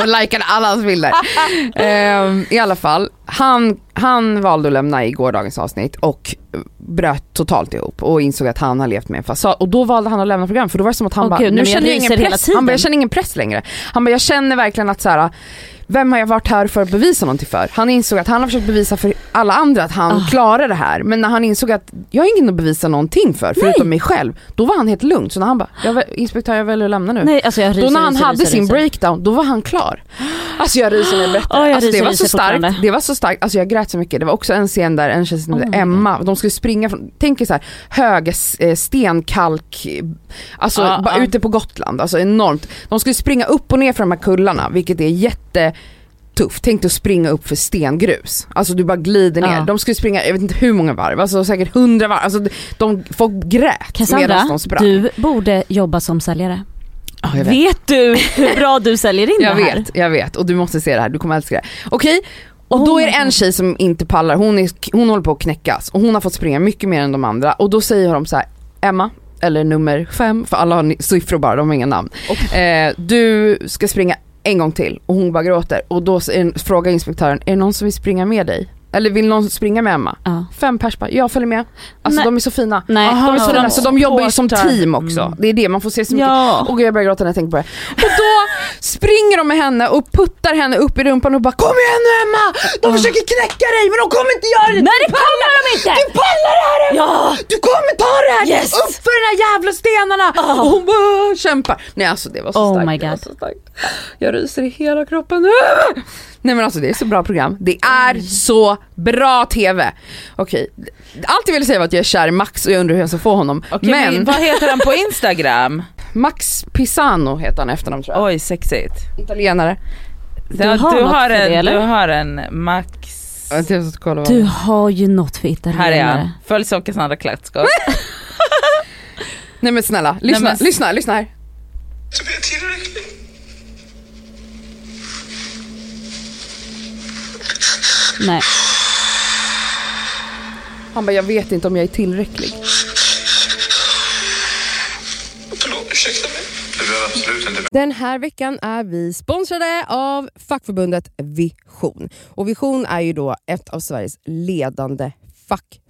S1: och likade alla hans bilder. Ehm, I alla fall, han, han valde att lämna i gårdagens avsnitt och bröt totalt ihop och insåg att han har levt med en fasad och då valde han att lämna programmet för då var det som att han bara,
S2: gud,
S1: nu känner jag ingen press, han bara,
S2: tiden.
S1: jag känner ingen press längre. Han bara, jag känner verkligen att så här, vem har jag varit här för att bevisa någonting för? Han insåg att han har försökt bevisa för alla andra att han
S2: Ah.
S1: klarar det här men när han insåg att jag har ingen att bevisa någonting för förutom mig själv, då var han helt lugn. Så när han bara, jag, inspektör jag väljer att lämna nu.
S2: Nej alltså jag ryser,
S1: Då när han
S2: ryser,
S1: hade
S2: ryser,
S1: sin breakdown, då var han klar. Alltså jag ryser när jag berättar. Alltså, det var så starkt, det var så starkt, alltså jag grät så mycket. Det var också en scen där en tjej som
S2: Oh
S1: hette
S2: God.
S1: Emma, de skulle springa från, tänk er så här, höga eh, stenkalk, alltså bara
S3: ja.
S1: ute på Gotland, alltså enormt. De skulle springa upp och ner för de här kullarna, vilket är jätte tufft. Tänk dig att springa upp för stengrus. Alltså du bara glider ner.
S2: Ja.
S1: De skulle springa, jag vet inte hur många varv, alltså säkert hundra varv. Alltså de, folk grät
S2: Cassandra,
S1: medan de sprang.
S2: du borde jobba som säljare.
S1: Ja, jag vet.
S2: Vet du hur bra du säljer in
S1: Jag
S2: det här?
S1: vet, jag vet och du måste se det här, du kommer älska det. Okej, och
S2: Oh
S1: då är
S2: my
S1: det en tjej som inte pallar, hon, är, hon håller på att knäckas och hon har fått springa mycket mer än de andra och då säger de så här, Emma, eller nummer fem, för alla har siffror bara, de har inga namn. Eh, du ska springa en gång till och hon bara gråter och då frågar inspektören, är det någon som vill springa med dig? Eller vill någon springa med Emma?
S2: Ja.
S1: Fem pers bara, jag följer med. Alltså
S2: Nej.
S1: de är så fina.
S2: Nej.
S1: De är så
S3: Ja,
S1: fina, så de jobbar ju som team också.
S3: Mm.
S1: Det är det, man får se så mycket
S2: Ja.
S1: och jag börjar gråta när jag tänker på det. Och då springer de med henne och puttar henne upp i rumpan och bara Kom igen nu Emma! De försöker knäcka dig men de kommer inte göra det!
S2: Nej det kommer de inte!
S1: Du pallar det här Emma!
S2: Ja!
S1: Du kommer ta det här!
S2: Yes!
S1: Upp för de här jävla stenarna! Och hon bara kämpar. Nej alltså det var så
S2: Oh
S1: starkt.
S2: my God.
S1: så starkt. Jag ryser i hela kroppen. Nej men alltså det är så bra program. Det är så bra TV. Okej, allt jag ville säga var att jag är kär i Max och jag undrar hur jag ska få honom.
S3: Okej,
S1: men
S3: men vad heter han på Instagram?
S1: Max Pisano heter han efternamn tror jag.
S3: Oj sexigt.
S1: Italienare.
S2: Du har
S3: du,
S2: något
S3: har
S2: för det,
S3: en,
S2: eller?
S3: du har en Max...
S2: Du har ju något för
S3: Här är
S2: italienare.
S3: han. Följ så Cassandra Klätskott.
S1: Nej men snälla, lyssna,
S3: men-
S1: lyssna, lyssna här.
S4: Så blir jag tillräcklig.
S2: Nej.
S1: Han bara, jag vet inte om jag är tillräcklig.
S4: Förlåt, ursäkta mig. Du behöver absolut inte
S5: Den här veckan är vi sponsrade av fackförbundet Vision. Och Vision är ju då ett av Sveriges ledande fackförbund.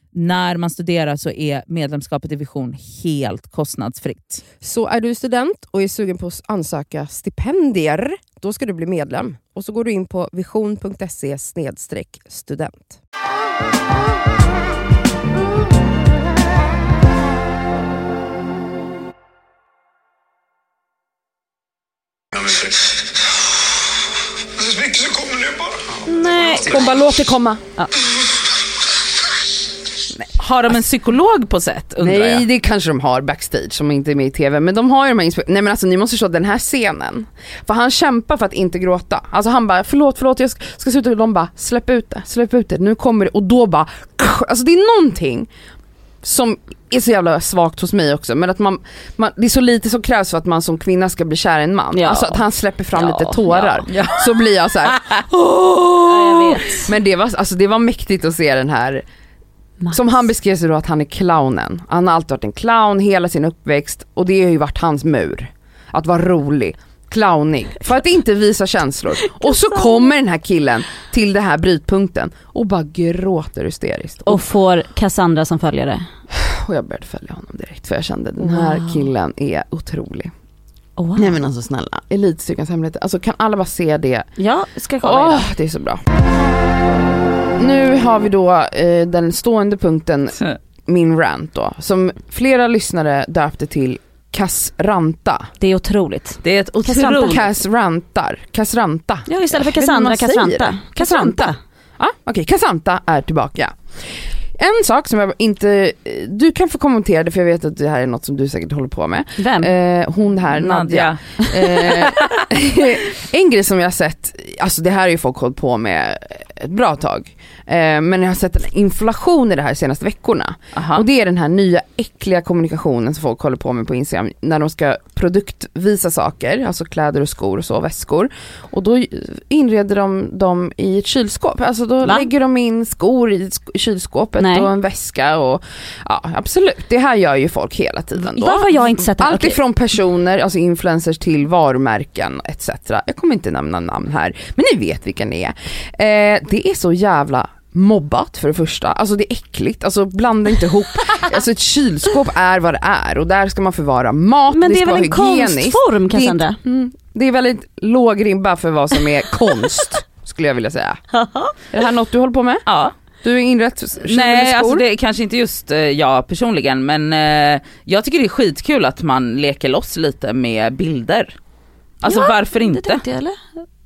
S3: när man studerar så är medlemskapet i Vision helt kostnadsfritt.
S5: Så är du student och är sugen på att ansöka stipendier, då ska du bli medlem. Och så går du in på vision.se student.
S4: Ja, det- är så mycket som kommer nu bara.
S2: Nej.
S1: Hon bara, låt det komma.
S3: Har de en psykolog på set undrar
S1: Nej
S3: jag?
S1: det kanske de har backstage som inte är med i TV men de har ju de här inspe- Nej men alltså ni måste förstå den här scenen. För han kämpar för att inte gråta. Alltså han bara förlåt förlåt jag ska, ska sluta de bara släpp ut det, släpp ut det, nu kommer det och då bara Alltså det är någonting som är så jävla svagt hos mig också men att man, man, det är så lite som krävs för att man som kvinna ska bli kär i en man.
S2: Ja.
S1: Alltså att han släpper fram
S2: Ja,
S1: lite tårar.
S3: ja.
S1: Så blir jag så här.
S2: Vet.
S1: Men det var, alltså det var mäktigt att se den här
S2: Mats.
S1: som han beskrev sig då att han är clownen. Han har alltid varit en clown hela sin uppväxt och det har ju varit hans mur. Att vara rolig, clownig, för att inte visa känslor. Och så kommer den här killen till den här brytpunkten och bara gråter hysteriskt. Och,
S2: får Cassandra som följare.
S1: och jag började följa honom direkt för jag kände den här
S2: Wow.
S1: killen är otrolig.
S2: Oh,
S1: Nej men alltså snälla, Elitstyrkans hemligheter. Alltså kan alla bara se det?
S2: Ja, ska jag kolla
S1: Åh,
S2: idag.
S1: det är så bra. Nu har vi då eh, den stående punkten min rant då, som flera lyssnare döpte till Kassranta.
S2: Det är otroligt.
S3: Det är ett otroligt...
S1: Kassrantar, Kassranta.
S2: Ja, istället för Cassandra, Cassranta.
S1: det. Cassranta. Ja, okej, Kassanta är tillbaka. En sak som jag inte, du kan få kommentera det för jag vet att det här är något som du säkert håller på med.
S2: Vem?
S1: Eh, hon här, Nadja.
S3: Nadja.
S1: Eh, en grej som jag har sett, alltså det här har ju folk hållit på med ett bra tag, eh, men jag har sett en inflation i det här de senaste veckorna.
S3: Aha.
S1: Och det är den här nya äckliga kommunikationen som folk håller på med på Instagram när de ska produktvisa saker, alltså kläder och skor och så, väskor. Och då inreder de dem i ett kylskåp, alltså då
S2: Va?
S1: lägger de in skor i sk- kylskåpet
S2: Nej.
S1: och en väska och ja absolut, det här gör ju folk hela tiden då.
S2: Varför jag inte sett det?
S1: Allt ifrån personer, alltså influencers till varumärken etc. Jag kommer inte nämna namn här, men ni vet vilka ni är. Eh, det är så jävla mobbat för det första, alltså det är äckligt, alltså blanda inte ihop, alltså ett kylskåp är vad det är och där ska man förvara mat,
S2: Men det,
S1: ska
S2: är väl
S1: vara
S2: en
S1: hygieniskt.
S2: konstform
S1: Det
S2: Cassandra?
S1: Mm, det är väldigt låg ribba för vad som är konst, skulle jag vilja säga. Är det här något du håller på med?
S3: Ja.
S1: Du är inrett
S3: Nej, alltså det är kanske inte just eh, jag personligen men eh, jag tycker det är skitkul att man leker loss lite med bilder. Alltså
S2: Ja,
S3: varför
S2: Det
S3: inte?
S2: tänkte jag eller?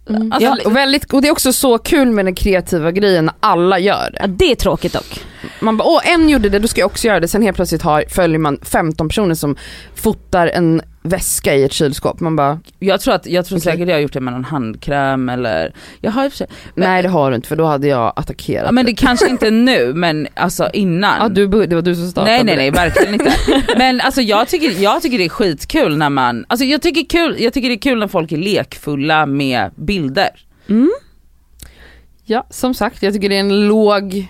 S1: Mm.
S3: Alltså,
S1: ja, och, väldigt, och det är också så kul med den kreativa grejen när alla gör det.
S2: Ja, det är tråkigt dock.
S1: Man bara, åh en gjorde det, då ska jag också göra det. Sen helt plötsligt har, följer man 15 personer som fotar en väska i ett kylskåp. Man bara,
S3: Jag tror, att, jag tror
S1: Okej.
S3: säkert jag har gjort det med någon handkräm eller, jag har sig, men,
S1: nej det har du inte för då hade jag attackerat
S3: ja, men det kanske inte nu men alltså innan.
S1: Ja, du, det var du som startade
S3: nej nej nej
S1: det.
S3: verkligen inte. Men alltså jag tycker, jag tycker det är skitkul när man, alltså jag tycker, kul, jag tycker det är kul när folk är lekfulla med bilder.
S2: Mm.
S1: Ja som sagt, jag tycker det är en låg,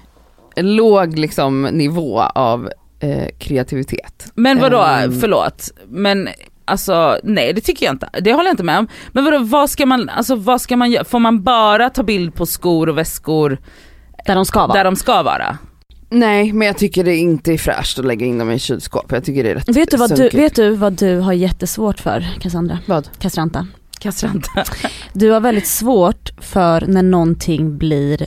S1: en låg liksom nivå av eh, kreativitet.
S3: Men vadå,
S1: Ehm.
S3: förlåt, men alltså nej det tycker jag inte, det håller jag inte med om. Men vadå, vad ska man, alltså vad ska man göra, får man bara ta bild på skor och väskor
S2: Där de ska vara.
S3: där de ska vara?
S1: Nej men jag tycker det inte är fräscht att lägga in dem i kylskåp. Jag tycker det är rätt
S2: Vet du, vad du,
S1: sunkigt.
S2: vet du vad du har jättesvårt för Cassandra?
S1: Vad?
S2: Castranta?
S3: Kastranta.
S2: Du har väldigt svårt för när någonting blir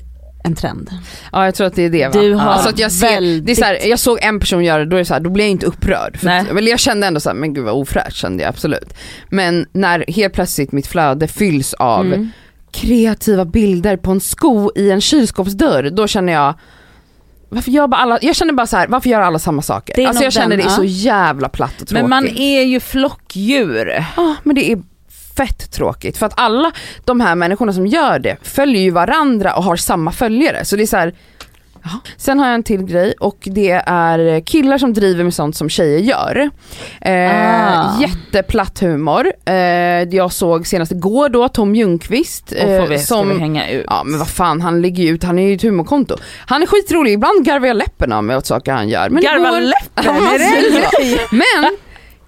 S2: en trend.
S1: Ja jag tror att det är det va?
S2: Du har
S1: alltså jag, ser,
S2: väldigt...
S1: det är så här, jag såg en person göra det, då, är så här, då blir jag inte upprörd. För att, jag kände ändå så här, men gud vad ofräscht kände jag absolut. Men när helt plötsligt mitt flöde fylls av
S2: Mm.
S1: kreativa bilder på en sko i en kylskåpsdörr, då känner jag varför gör bara alla, jag känner bara så här, varför gör alla samma saker? Alltså jag känner
S2: den,
S1: det är
S2: ja.
S1: så jävla platt och tråkigt.
S3: Men man är ju flockdjur.
S1: Ja, men det är fett tråkigt för att alla de här människorna som gör det följer ju varandra och har samma följare. Så det är så här, jaha. Sen har jag en till grej och det är killar som driver med sånt som tjejer gör. Eh,
S2: Ah.
S1: Jätteplatt humor. Eh, jag såg senast igår då Tom Ljungqvist
S3: Och får vi,
S1: eh, som
S3: vi hänga ut.
S1: Ja men vad fan han ligger ju ut, han är ju ett humorkonto. Han är skitrolig, ibland garvar jag läppen av mig åt saker han gör. Men
S3: Garva
S1: igår-
S3: läppen,
S1: Ja, men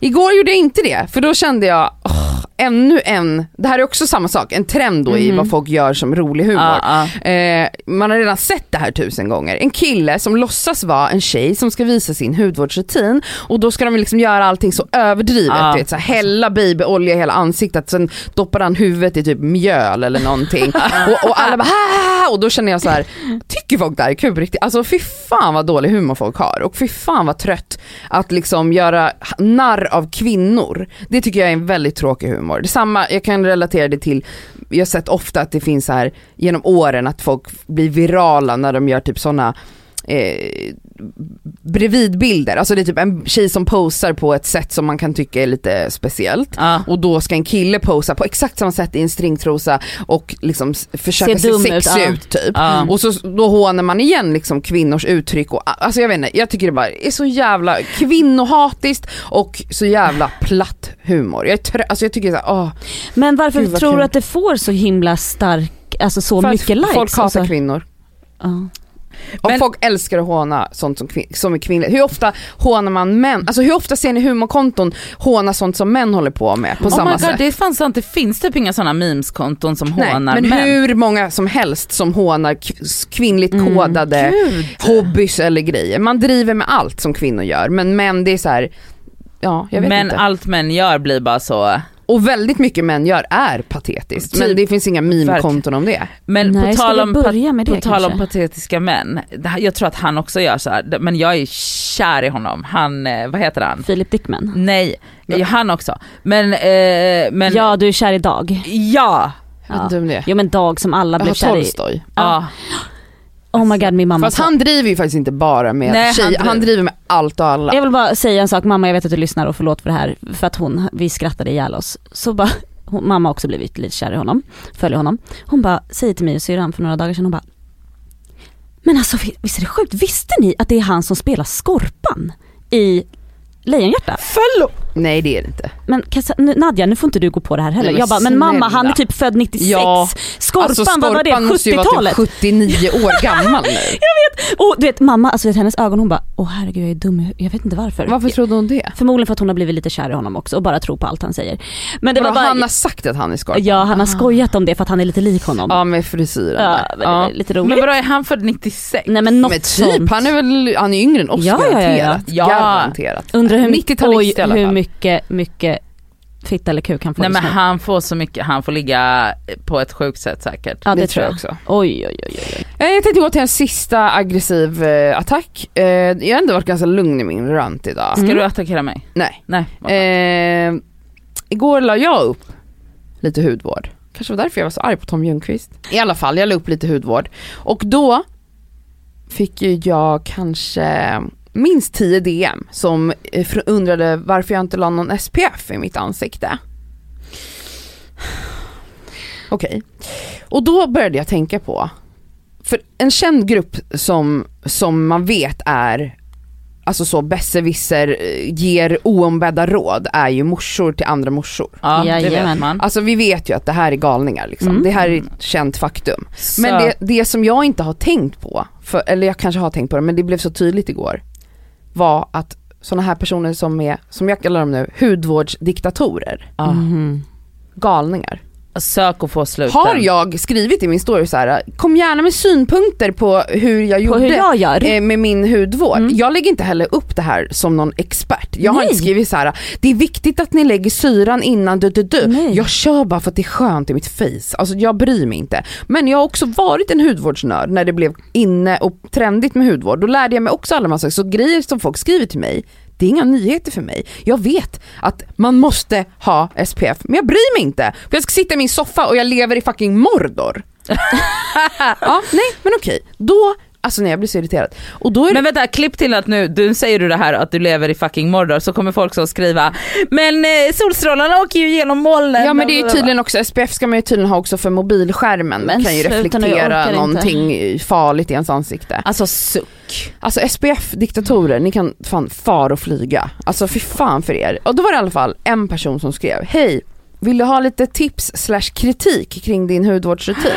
S1: igår gjorde jag inte det, för då kände jag åh, ännu en, det här är också samma sak, en trend då i vad folk gör som rolig humor.
S3: Ja, ja.
S1: Eh, man har redan sett det här tusen gånger. En kille som låtsas vara en tjej som ska visa sin hudvårdsrutin och då ska de liksom göra allting så överdrivet. Du vet, så här, hälla babyolja i hela ansiktet, sen doppar han huvudet i typ mjöl eller någonting. och, och alla bara "Ah!" Och då känner jag så här, tycker folk det här är kul på riktigt? Alltså fy fan vad dålig humor folk har och fy fan vad trött att liksom göra narr av kvinnor. Det tycker jag är en väldigt tråkig humor. Detsamma, jag kan relatera det till, jag har sett ofta att det finns så här genom åren att folk blir virala när de gör typ sådana eh, bredvidbilder, alltså det är typ en tjej som posar på ett sätt som man kan tycka är lite speciellt
S3: Ja.
S1: och då ska en kille posa på exakt samma sätt i en stringtrosa och liksom försöka se
S2: dum
S1: sexig
S2: ut,
S1: ut typ.
S3: Ja.
S1: Och så då hånar man igen liksom kvinnors uttryck och alltså jag vet inte, jag tycker det bara är så jävla kvinnohatiskt och så jävla platt humor. Jag, är alltså jag tycker såhär, åh,
S2: Men varför tror du att det får så himla stark, alltså så
S1: för
S2: mycket likes?
S1: folk hatar
S2: alltså?
S1: kvinnor.
S2: Ja.
S1: Och
S3: Men-
S1: folk älskar att håna sånt som, kvin- som är kvinnligt. Hur ofta hånar man män? Alltså hur ofta ser ni humorkonton håna sånt som män håller på med på
S3: Oh
S1: samma
S3: my God,
S1: sätt?
S3: det är fan sant, det finns typ inga sådana memeskonton som
S1: Nej,
S3: hånar
S1: men
S3: män.
S1: hur många som helst som hånar kvinnligt
S2: Mm.
S1: kodade
S3: Gud.
S1: hobbys eller grejer. Man driver med allt som kvinnor gör men män det är så här. ja jag vet
S3: Men
S1: inte.
S3: allt män gör blir bara så.
S1: Och väldigt mycket män gör är patetiskt men
S3: Typ,
S1: det finns inga meme-konton om det.
S3: Men
S2: Nej,
S3: på tal om,
S2: börja med det
S3: på tal om patetiska män, jag tror att han också gör så här. men jag är kär i honom. Han, eh, vad heter han?
S2: Filip Dickman.
S3: Nej, ja. han också. Men, eh, men
S2: Ja, du är kär i Dag.
S3: ja.
S1: Jag vet inte om det är.
S2: Jo men Dag som alla blev kär i.
S1: Tolstoj.
S3: ja.
S2: Oh my god min mamma
S1: Fast han driver ju faktiskt inte bara med
S3: Nej, han
S1: tjejer,
S3: driver-
S1: han driver med allt och alla.
S2: Jag vill bara säga en sak, mamma jag vet att du lyssnar och förlåt för det här, för att hon, vi skrattade ihjäl oss. Så bara, hon, mamma har också blivit lite kär i honom, följer honom. Hon bara säger till mig och syrran för några dagar sedan, hon bara Men alltså vi- visst är det sjukt, visste ni att det är han som spelar Skorpan i Lejonhjärta?
S1: Nej det är det inte.
S2: Men Kassa, nu, Nadja nu får inte du gå på det här heller.
S1: Nej, men
S2: jag bara, men mamma han är typ född 96.
S1: Ja,
S2: Skorpan,
S1: alltså,
S2: vad var det?
S1: Skorpan måste
S2: 70-talet?
S1: typ 79 år gammal nu.
S2: Och du vet mamma, alltså vet, hennes ögon hon bara, åh herregud jag är dum jag vet inte varför.
S1: Varför trodde hon det?
S2: Förmodligen för att hon har blivit lite kär i honom också och bara tror på allt han säger. Men det
S1: Vadå,
S2: var bara,
S1: han har sagt att han är skorpion?
S2: ja han har skojat om det för att han är lite lik honom.
S1: Ja med frisyren
S2: Ja, var lite roligt.
S3: Men vadå är han född 96?
S2: Nej men något
S1: Men typ,
S2: sånt.
S1: han är väl, han är yngre än oss
S2: Ja, ja, ja, ja.
S1: garanterat.
S3: Ja.
S1: Garanterat.
S2: Undrar hur, mycket,
S1: 90-talist
S2: oj,
S1: i alla fall.
S2: Mycket, mycket fitta eller kuk han får
S3: Nej men han får så mycket, han får ligga på ett sjukt sätt säkert.
S2: Ja det,
S1: det
S2: tror jag
S1: också.
S2: Oj oj oj. oj.
S1: Eh, Jag tänkte gå till en sista aggressiv eh, attack. Eh, jag har ändå varit ganska lugn i min rant idag.
S3: Ska
S2: Mm.
S3: du attackera mig?
S1: Nej.
S3: Nej.
S1: Eh, igår la jag upp lite hudvård. Kanske var därför jag var så arg på Tom Ljungqvist. I alla fall, jag la upp lite hudvård. Och då fick ju jag kanske minst 10 DM som eh, undrade varför jag inte la någon SPF i mitt ansikte. Okej. Och då började jag tänka på, för en känd grupp som, som man vet är alltså så besserwisser eh, ger oombedda råd är ju morsor till andra morsor.
S3: Ja det vet man.
S1: Alltså vi vet ju att det här är galningar liksom.
S2: Mm.
S1: Det här är ett känt faktum.
S3: Så-
S1: Men det, det som jag inte har tänkt på, för, eller jag kanske har tänkt på det men det blev så tydligt igår, var att sådana här personer som är, som jag kallar dem nu, hudvårdsdiktatorer.
S2: Mhm.
S1: galningar.
S3: Sök och få sluten.
S1: Har jag skrivit i min story så här: kom gärna med synpunkter på hur jag
S2: På
S1: gjorde
S2: hur jag gör.
S1: eh, med min hudvård.
S2: Mm.
S1: Jag lägger inte heller upp det här som någon expert. Jag har
S2: Nej.
S1: inte skrivit så här: det är viktigt att ni lägger syran innan du, du, du.
S2: Nej.
S1: Jag kör bara för att det är skönt i mitt face. Alltså jag bryr mig inte. Men jag har också varit en hudvårdsnörd när det blev inne och trendigt med hudvård. Då lärde jag mig också alla massa så grejer som folk skriver till mig det är inga nyheter för mig. Jag vet att man måste ha SPF, men jag bryr mig inte. För jag ska sitta i min soffa och jag lever i fucking Mordor. ja, nej men okej, då, alltså nej jag blir så irriterad. Och då är
S3: Men vänta, klipp till att nu, du säger du det här att du lever i fucking Mordor så kommer folk så skriva Men eh, solstrålarna åker ju genom molnen.
S1: Ja men det är ju tydligen också, SPF ska man ju tydligen ha också för mobilskärmen.
S2: Men
S1: kan ju
S2: nu,
S1: reflektera
S2: orkar inte.
S1: någonting farligt i ens ansikte.
S3: Alltså suck.
S1: Alltså SPF-diktatorer, ni kan fan fara och flyga. Alltså fy fan för er. Och då var det i alla fall en person som skrev, hej, vill du ha lite tips slash kritik kring din hudvårdsrutin?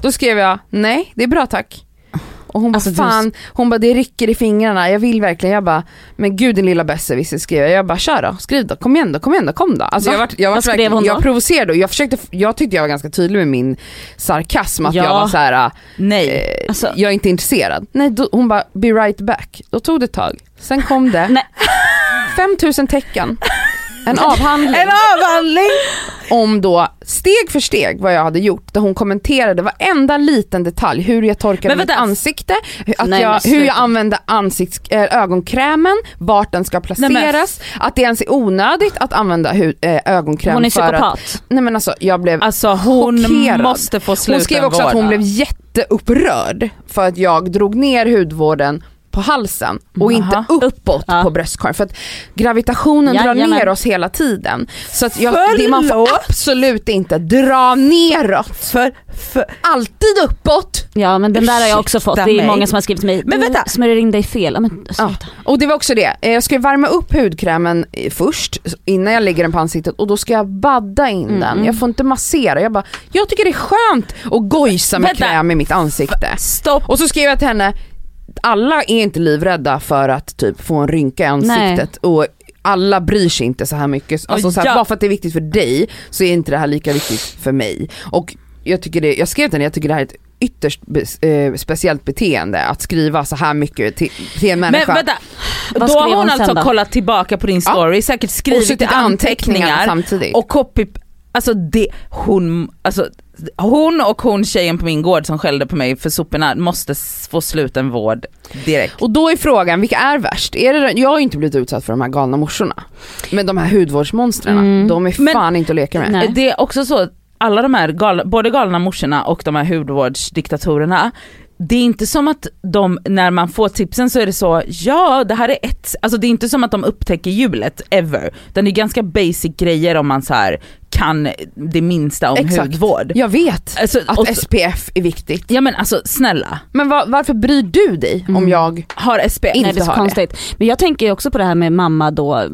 S1: Då skrev jag, nej det är bra tack. Och hon
S2: Alltså,
S1: bara,
S2: du-
S1: fan, hon bara det rycker i fingrarna, jag vill verkligen, jag bara, men gud din lilla besserwisser skrev jag, jag bara kör då, skriv då, kom igen då, kom igen då, kom då. Alltså jag var, jag var
S2: Vad skrev
S1: verkligen-
S2: hon då?
S1: Jag provocerade och jag försökte, jag tyckte jag var ganska tydlig med min sarkasm, att
S2: Ja.
S1: jag var så här.
S3: Nej.
S1: Eh,
S2: Alltså-
S1: jag är inte intresserad. Nej, då, hon bara be right back. Då tog det ett tag. Sen kom det
S2: Nej.
S1: 5000 tecken. En avhandling
S3: En avhandling!
S1: om då steg för steg vad jag hade gjort. Där hon kommenterade varenda liten detalj. Hur jag torkade mitt ansikte, att
S2: Nej,
S1: jag, hur
S2: sluta.
S1: jag använde ansikts, äh, ögonkrämen, vart den ska placeras. att det ens är onödigt att använda hu, äh, ögonkräm
S2: Hon är
S1: för att...
S2: psykopat.
S1: Nej men alltså jag blev
S3: Alltså hon
S1: Chockerad.
S3: måste få
S1: hon skrev också att hon blev jätteupprörd för att jag drog ner hudvården på halsen och inte
S3: Aha.
S1: uppåt
S2: Ja.
S1: på bröstkorgen för att gravitationen drar
S2: Jajamän.
S1: ner oss hela tiden. Så att jag, det, man får absolut inte dra neråt.
S3: För, för,
S1: Alltid uppåt.
S2: Ja men den där har jag också fått, det är
S3: mig.
S2: många som har skrivit till mig,
S3: Men vänta.
S2: smörjer in dig fel. Men,
S1: Ja. Och det var också det, Eh, jag ska värma upp hudkrämen eh, först innan jag lägger den på ansiktet och då ska jag badda in
S2: Mm.
S1: den. Jag får inte massera. Jag bara, jag tycker det är skönt att gojsa med
S3: Vänta.
S1: kräm i mitt ansikte.
S3: stopp.
S1: Och så skrev jag till henne, alla är inte livrädda för att typ få en rynka i ansiktet och alla bryr sig inte så här mycket. Alltså, så här,
S3: ja.
S1: Bara för att det är viktigt för dig så är inte det här lika viktigt för mig. Och jag, tycker det, jag skrev till henne, jag tycker det här är ett ytterst be, eh, speciellt beteende att skriva så här mycket till, till en
S3: Men
S1: människa.
S3: vänta,
S2: Vad
S3: då har hon
S2: hon
S3: alltså
S2: då?
S3: kollat tillbaka på din
S1: Ja.
S3: story, säkert
S1: och
S3: skrivit
S1: suttit
S3: anteckningar
S1: samtidigt.
S3: och copy, alltså det, hon, alltså hon och hon tjejen på min gård som skällde på mig för soporna måste få slutenvård direkt.
S1: Och då är frågan, vilka är värst? Är det, jag har ju inte blivit utsatt för de här galna morsorna. Men de här hudvårdsmonstren,
S2: Mm.
S1: de är
S3: Men-
S1: fan inte att leka med.
S2: Nej.
S3: Det är också så, att alla de här, galna, både galna morsorna och de här hudvårdsdiktatorerna, det är inte som att de, när man får tipsen så är det så, ja det här är ett, alltså det är inte som att de upptäcker hjulet ever. Utan det är ganska basic grejer om man så här kan det minsta om
S1: Exakt.
S3: hudvård.
S1: Jag vet
S3: Alltså,
S1: att
S3: och,
S1: SPF är viktigt.
S3: ja men alltså snälla,
S1: Men va- varför bryr du dig om
S2: Mm.
S1: jag
S3: har SPF.
S1: Inte
S2: Nej det är så
S1: har det.
S2: konstigt. Men jag tänker ju också på det här med mamma då,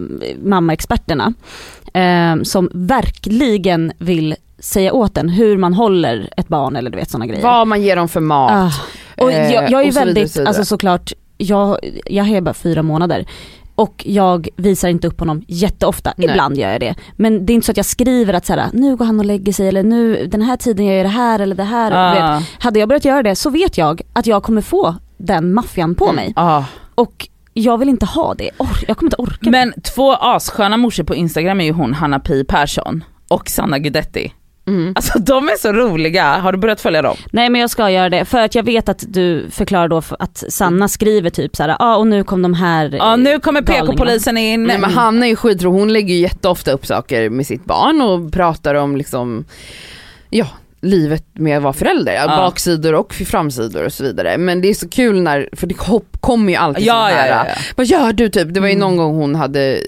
S2: mammaexperterna. Eh, som verkligen vill säga åt en hur man håller ett barn eller du vet sådana grejer.
S1: vad man ger dem för mat?
S2: Ah. Och
S1: eh,
S2: jag, jag är
S1: och så vidare,
S2: väldigt,
S1: så vidare.
S2: alltså såklart, jag, jag är bara fyra månader. Och jag visar inte upp honom jätteofta,
S1: Nej.
S2: ibland gör jag det. Men det är inte så att jag skriver att så här, nu går han och lägger sig eller nu, den här tiden gör jag det här eller det här. Du vet.
S3: Ah,
S2: Hade jag börjat göra det så vet jag att jag kommer få den maffian på
S1: Mm.
S2: mig.
S3: ah.
S2: Och jag vill inte ha det, Or- jag kommer inte orka det.
S3: Men två assköna morsor på Instagram är ju hon Hanna Pi Persson och Sanna Guidetti.
S1: Mm.
S3: Alltså de är så roliga, har du börjat följa dem?
S2: Nej men jag ska göra det, för att jag vet att du förklarar då att Sanna skriver typ såhär, ja ah, och nu kom de här
S3: Ja nu kommer
S2: galningarna."
S3: PK-polisen in.
S1: Nej men Hanna är ju skitrolig, hon lägger ju jätteofta upp saker med sitt barn och pratar om liksom, ja livet med att vara förälder,
S3: Ja.
S1: baksidor och framsidor och så vidare. Men det är så kul när, för det kommer ju alltid
S3: Ja,
S1: sån
S3: ja,
S1: här,
S3: ja, ja.
S1: vad gör du typ? Det var ju
S2: Mm.
S1: någon gång hon hade,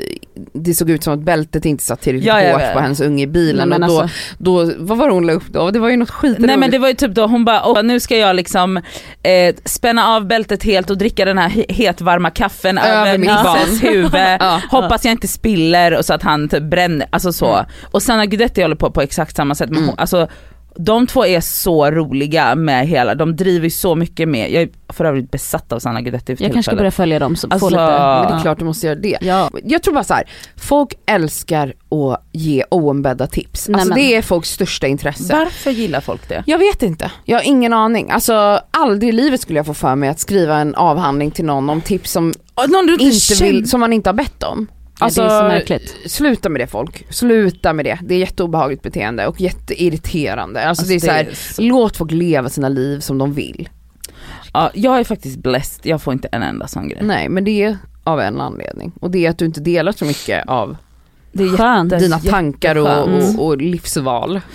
S1: det såg ut som att bältet inte satt tillräckligt hårt på hennes unge i bilen
S2: men
S1: och då,
S2: alltså,
S1: då, vad var det hon la upp då? Det var ju något skitroligt.
S3: Nej men det var ju typ då hon bara, "Åh, nu ska jag liksom eh, spänna av bältet helt och dricka den här he- hetvarma kaffen
S1: Över
S3: över
S1: mitt
S3: Nisses huvud. Hoppas jag inte spiller och så att han typ bränner, alltså så.
S1: Mm.
S3: Och Sanna Guidetti håller på på exakt samma sätt. Men
S1: Mm.
S3: hon, alltså, de två är så roliga med hela, de driver ju så mycket med, jag är för övrigt besatt av Sanna Guidetti för
S2: jag kanske ska börja följa dem så
S3: Alltså,
S2: få lite,
S1: Men det är klart du måste göra det.
S2: ja.
S1: Jag tror bara så här, folk älskar att ge oombedda tips.
S2: Nej,
S1: Alltså
S2: men-
S1: det är folks största intresse.
S3: Varför gillar folk det?
S1: Jag vet inte, jag har ingen aning. Alltså aldrig i livet skulle jag få för mig att skriva en avhandling till någon om tips som,
S3: Någon du inte,
S1: inte vill, som man inte har bett om. Alltså,
S2: det är så märkligt.
S1: sluta med det folk, sluta med det. Det är jätteobehagligt beteende och jätteirriterande. Alltså, det är så här,
S3: så-
S1: låt folk leva sina liv som de vill.
S3: ja, jag är faktiskt blessed, jag får inte en enda sån grej.
S1: Nej men det är av en anledning. Och det är att du inte delar så mycket av
S3: Det är
S2: Skönt.
S1: dina tankar och, och, och livsval.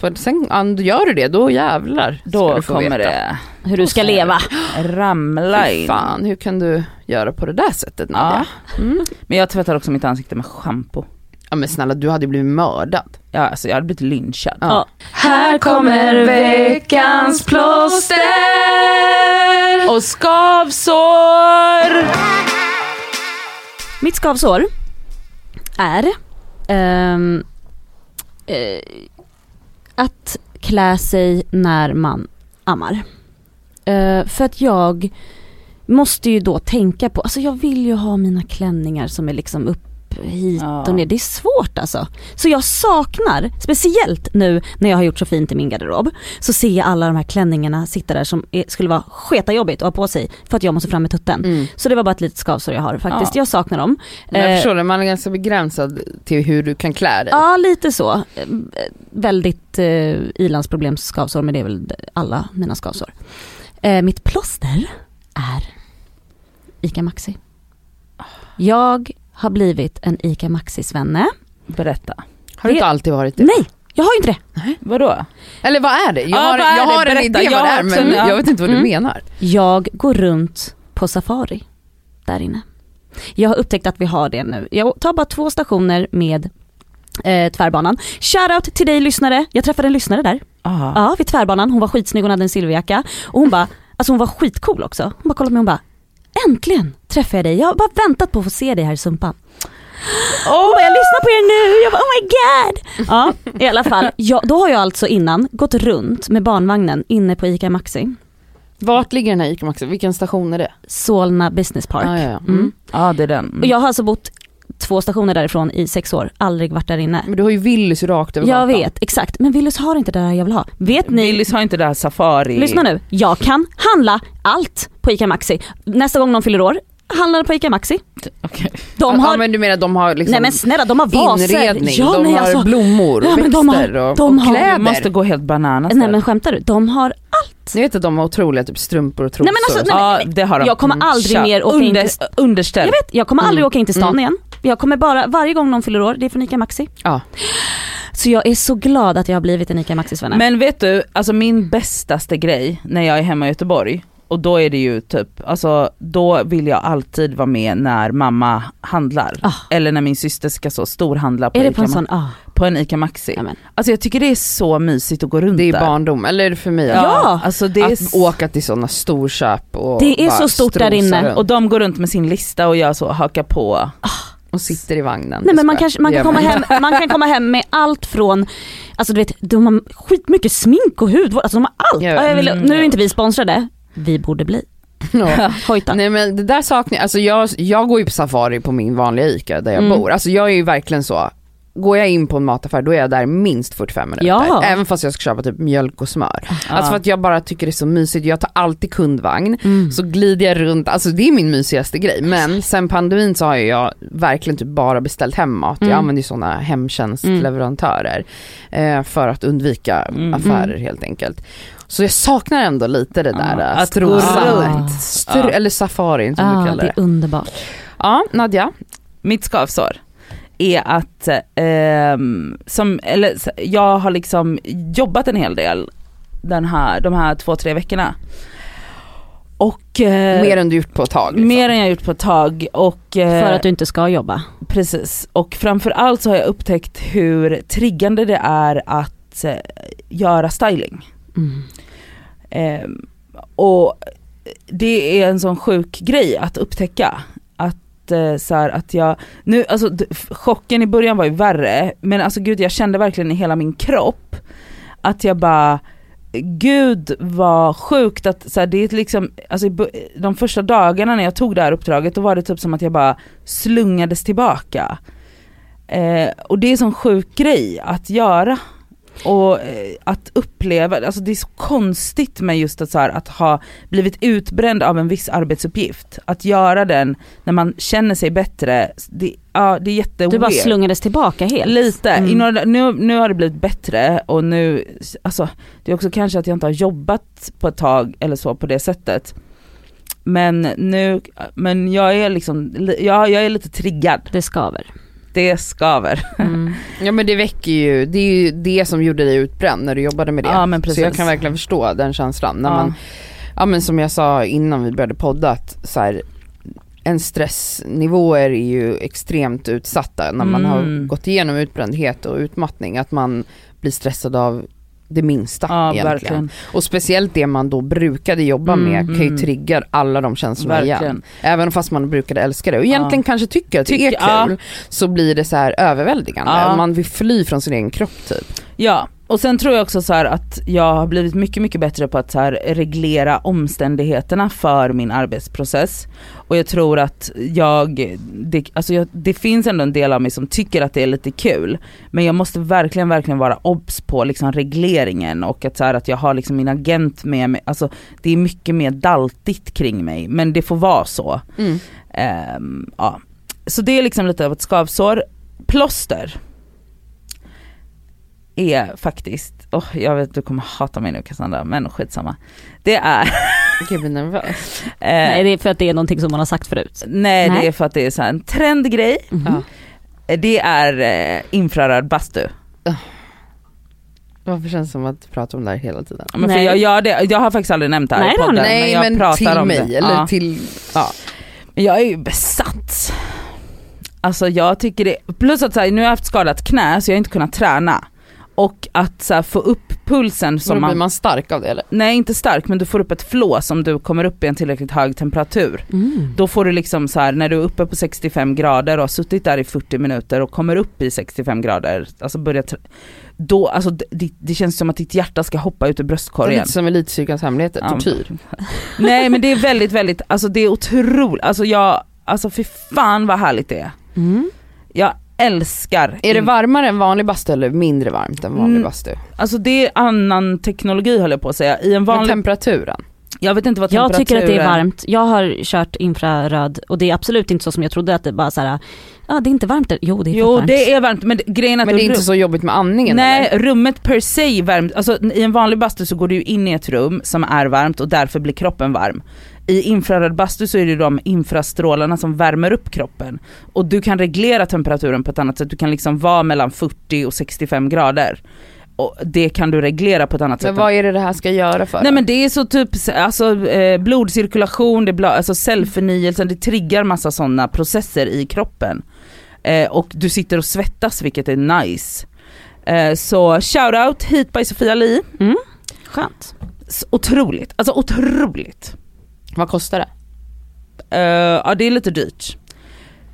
S1: För sen gör du det, då jävlar
S3: Då kommer
S1: veta.
S3: det
S2: Hur du ska leva.
S3: ramla
S1: Fy
S3: in.
S1: fan, hur kan du göra på det där sättet Nadja? Mm.
S3: Men jag tvättar också mitt ansikte med schampo.
S1: Ja men snälla du hade blivit mördad.
S3: Ja, alltså jag hade blivit lynchad.
S1: Ja.
S2: Här kommer veckans plåster.
S3: Och skavsår!
S2: Mitt skavsår är eh, att klä sig när man ammar. Uh, för att jag måste ju då tänka på, alltså jag vill ju ha mina klänningar som är liksom upp hit
S3: Ja.
S2: och ner. Det är svårt alltså. Så jag saknar, speciellt nu när jag har gjort så fint i min garderob, så ser jag alla de här klänningarna sitta där som är, skulle vara sketajobbigt att ha på sig för att jag måste fram med tutten.
S1: Mm.
S2: Så det var bara ett litet skavsår jag har faktiskt.
S3: Ja.
S2: Jag saknar dem.
S1: Jag
S2: Eh,
S1: förstår det, man är ganska begränsad till hur du kan klä dig.
S2: Ja lite så. Eh, Väldigt eh, ilandsproblems skavsår men det är väl alla mina skavsår. Eh, mitt plåster är ICA Maxi. Jag har blivit en ICA Maxi-svenne.
S3: Berätta.
S1: Har du inte alltid varit det?
S2: Nej, jag har ju inte det.
S3: Vadå?
S1: Eller vad är det? Jag
S3: Ja,
S1: har, jag
S3: det?
S1: har en
S3: Berätta.
S1: idé
S3: Jag
S1: vad det är men
S3: en- ja.
S1: jag vet inte vad du
S2: Mm.
S1: menar.
S2: Jag går runt på safari där inne. Jag har upptäckt att vi har det nu. Jag tar bara två stationer med eh, tvärbanan. Shoutout till dig lyssnare. Jag träffade en lyssnare där.
S3: Aha.
S2: Ja, vid tvärbanan. Hon var skitsnygg, hon hade en silverjacka. Och hon bara, alltså hon var skitcool också. Hon bara kollade på mig och bara, äntligen träffade jag dig. Jag har bara väntat på att få se dig här i Sumpan. Bara, jag lyssnar på er nu. Jag bara, oh my god. Ja, i alla fall. Jag, då har jag alltså innan gått runt med barnvagnen inne på ICA Maxi.
S1: Vart ligger den här ICA Maxi? Vilken station är det?
S2: Solna Business Park.
S1: Ah, ja, ja.
S2: Mm.
S3: Ja det är den.
S2: Och jag har alltså bott två stationer därifrån i sex år, aldrig varit där inne.
S1: Men du har ju Willys rakt över
S2: Jag
S1: gatan.
S2: vet, exakt. Men Willys har inte det där jag vill ha. Vet ni,
S3: Willys har inte det här safari.
S2: lyssna nu. Jag kan handla allt på ICA Maxi. Nästa gång någon fyller år, handlar på ICA Maxi.
S3: Okej.
S2: De har,
S1: Ja men du menar de har liksom
S2: nej men snälla de har vaser.
S1: inredning,
S2: Ja,
S1: de
S2: nej,
S1: har
S2: alltså,
S1: blommor
S2: Ja, men de har-
S1: växter och,
S2: de
S1: och
S2: har-
S1: kläder.
S3: Du måste gå helt bananas
S2: nej
S3: där.
S2: men skämtar du? De har
S1: Ni vet att de har otroliga typ strumpor och trosor.
S2: Nej, men alltså, nej,
S3: Ja det har de.
S2: Jag kommer aldrig
S3: Kör.
S2: mer åka in
S3: Under,
S2: till-
S3: Underställ.
S2: Jag vet, jag kommer aldrig
S1: Mm.
S2: åka in till stan
S1: Mm.
S2: igen. Jag kommer bara, varje gång någon fyller år, det är från ICA Maxi.
S1: Ja.
S2: Så jag är så glad att jag har blivit en ICA Maxi-svenne.
S3: Men vet du, alltså min bästaste grej när jag är hemma i Göteborg och då är det ju typ, alltså då vill jag alltid vara med när mamma handlar.
S2: Ah.
S3: Eller när min syster ska så storhandla på,
S2: är det
S3: Ica,
S2: på en sån, ah,
S3: på en ICA Maxi.
S2: Amen.
S3: Alltså jag tycker det är så mysigt att gå runt
S1: Det är
S3: där.
S1: barndom, eller är det för mig?
S3: Ja,
S2: Ja.
S3: alltså det är
S1: Att åka till sådana storköp och
S2: Det är så stort där inne.
S1: runt
S3: och de går runt med sin lista och jag så hakar på.
S1: Och sitter i vagnen.
S2: Nej men man, kanske, man, kan komma hem, man kan komma hem med allt från, alltså du vet, de har skitmycket smink och hudvård, alltså de har allt.
S1: Ja,
S2: Ja, vill,
S3: mm,
S2: nu är inte vi sponsrade, vi borde bli.
S1: Ja.
S2: Hojta.
S1: Nej men det där saknar jag, alltså jag, jag går ju på safari på min vanliga ICA där jag
S2: Mm.
S1: bor. Alltså jag är ju verkligen så, går jag in på en mataffär då är jag där minst 45 minuter.
S2: Ja.
S1: Även fast jag ska köpa typ mjölk och smör.
S3: Ja.
S1: Alltså för att jag bara tycker det är så mysigt, jag tar alltid kundvagn.
S2: Mm.
S1: Så glider jag runt, alltså det är min mysigaste grej. Men sen pandemin så har jag verkligen typ bara beställt hem mat. Jag
S2: Mm.
S1: använder ju sådana hemtjänstleverantörer. Eh, för att undvika
S3: Mm.
S1: affärer helt enkelt. Så jag saknar ändå lite det där
S3: ja, att gå runt.
S1: Str-
S3: Ja.
S1: Eller safarin som
S2: ah,
S1: du
S2: det
S1: kallar
S2: är
S1: det.
S2: underbart.
S1: Ja, Nadja.
S3: Mitt skavsår är att, ehm, som, eller, jag har liksom jobbat en hel del den här, de här två, tre veckorna. Och eh,
S1: Mer än du gjort på ett tag. Liksom.
S3: mer än jag gjort på ett tag och eh,
S2: För att du inte ska jobba.
S3: Precis, och framförallt så har jag upptäckt hur triggande det är att eh, göra styling.
S2: Mm.
S3: Ehm, och det är en sån sjuk grej att upptäcka. Att, så här, att jag, nu, alltså chocken i början var ju värre, men alltså gud jag kände verkligen i hela min kropp att jag bara Gud vad sjukt att så här, det är liksom, alltså de första dagarna när jag tog det här uppdraget då var det typ som att jag bara slungades tillbaka. Eh, och det är en sån sjuk grej att göra. Och eh, att uppleva, alltså det är så konstigt med just att, så här, att ha blivit utbränd av en viss arbetsuppgift. Att göra den när man känner sig bättre, det, ja, det är jätteweird.
S2: Du bara slungades tillbaka helt.
S3: Lite,
S2: Mm.
S3: Några, nu, nu har det blivit bättre och nu, alltså det är också kanske att jag inte har jobbat på ett tag eller så på det sättet. Men nu, men jag är liksom, jag, jag är lite triggad.
S2: Det skaver.
S3: Det skaver.
S2: Mm.
S1: Ja men det väcker ju, det är ju det som gjorde dig utbränd när du jobbade med det.
S3: Ja, men
S1: så jag
S3: precis.
S1: kan verkligen förstå den känslan. När
S3: Ja.
S1: man, ja men som jag sa innan vi började podda att så här, en stressnivåer är ju extremt utsatta när man har
S3: Mm.
S1: gått igenom utbrändhet och utmattning. Att man blir stressad av det minsta
S3: Ja
S1: egentligen.
S3: verkligen.
S1: Och speciellt det man då brukade jobba
S2: Mm,
S1: med kan ju
S3: mm.
S1: trigga alla de känslorna igen.
S3: Verkligen.
S1: Även fast man brukade älska det och egentligen kanske tycker att det är kul
S3: ja.
S1: så blir det så här överväldigande
S3: Ja.
S1: man vill fly från sin egen kropp typ.
S3: Ja, och sen tror jag också så att jag har blivit mycket, mycket bättre på att så reglera omständigheterna för min arbetsprocess. Och jag tror att jag det, alltså jag, det finns ändå en del av mig som tycker att det är lite kul. Men jag måste verkligen, verkligen vara obs på liksom regleringen och att, så här, att jag har liksom min agent med mig. Alltså det är mycket mer daltigt kring mig, men det får vara så. Ehm, ja. Så det är liksom lite av ett skavsår. Plåster är faktiskt, oh, jag vet du kommer hata mig nu Cassandra men skitsamma. Det är,
S1: Gud jag blir nervös.
S3: eh,
S2: Nej det är för att det är någonting som man har sagt förut.
S3: nej,
S2: Nej.
S3: det är för att det är så här en trendgrej.
S2: Mhm.
S1: Ja.
S3: Det är eh, infraröd bastu.
S1: Varför känns det som att du pratar om det här hela tiden?
S3: Men för
S2: Nej.
S3: jag, jag, det, jag har faktiskt aldrig nämnt det här
S2: Nej,
S3: i podden.
S1: Nej
S3: men jag
S1: men
S3: pratar
S1: till
S3: om
S1: mig
S3: det.
S1: eller
S3: Ja.
S1: till, ja.
S3: Men jag är ju besatt. Alltså jag tycker det, plus att så här, nu har jag haft skadat knä så jag har inte kunnat träna. Och att så här, få upp pulsen som
S1: då blir man stark av det eller?
S3: nej inte stark men du får upp ett flås om du kommer upp i en tillräckligt hög temperatur.
S2: Mm.
S3: Då får du liksom så här när du är uppe på 65 grader och har suttit där i 40 minuter och kommer upp i 65 grader, alltså börjar då, alltså det, det känns som att ditt hjärta ska hoppa ut ur
S1: Det är
S3: bröstkorgen.
S1: lite som elitstyrkans hemligheter,
S3: Ja.
S1: tortyr.
S3: Nej men det är väldigt, väldigt, alltså det är otroligt, alltså jag, alltså fy fan vad härligt det är.
S2: Mm.
S3: Jag älskar.
S1: Är det varmare än vanlig bastu eller mindre varmt än vanlig
S3: Mm.
S1: bastu?
S3: Alltså det är annan teknologi höll jag på att säga. I en
S1: Men
S3: vanlig,
S1: temperaturen?
S3: jag vet inte vad
S2: Jag
S3: temperaturen
S2: tycker att det är varmt. Jag har kört infraröd och det är absolut inte så som jag trodde att det bara såhär, ja det är inte varmt där. Jo det är
S3: Jo
S2: varmt.
S3: det är varmt men det- grejen är att
S1: Men det är
S3: rum-
S1: inte så jobbigt med andningen
S3: Nej,
S1: eller?
S3: rummet per se är varmt. Alltså i en vanlig bastu så går du ju in i ett rum som är varmt och därför blir kroppen varm. I infraröd bastu så är det de infrastrålarna som värmer upp kroppen. Och du kan reglera temperaturen på ett annat sätt. Du kan liksom vara mellan 40 och 65 grader. Och det kan du reglera på ett annat
S1: Men
S3: sätt.
S1: vad är det det här ska göra för?
S3: Nej men det är så typ, alltså eh, blodcirkulation, det bla, alltså cellförnyelsen, det triggar massa sådana processer i kroppen. Eh, och du sitter och svettas vilket är nice. Eh, så shoutout hit by Sofia Li.
S2: Skönt.
S3: S- Otroligt, alltså otroligt.
S1: Vad kostar det?
S3: Eh, ja det är lite dyrt.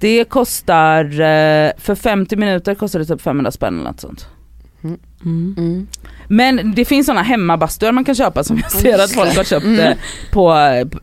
S3: Det kostar, eh, för 50 minuter kostar det typ 500 spänn eller något sånt.
S2: Mm.
S3: Men det finns sådana hemmabastuar man kan köpa som jag ser att folk har köpt
S1: Mm.
S3: eh, på,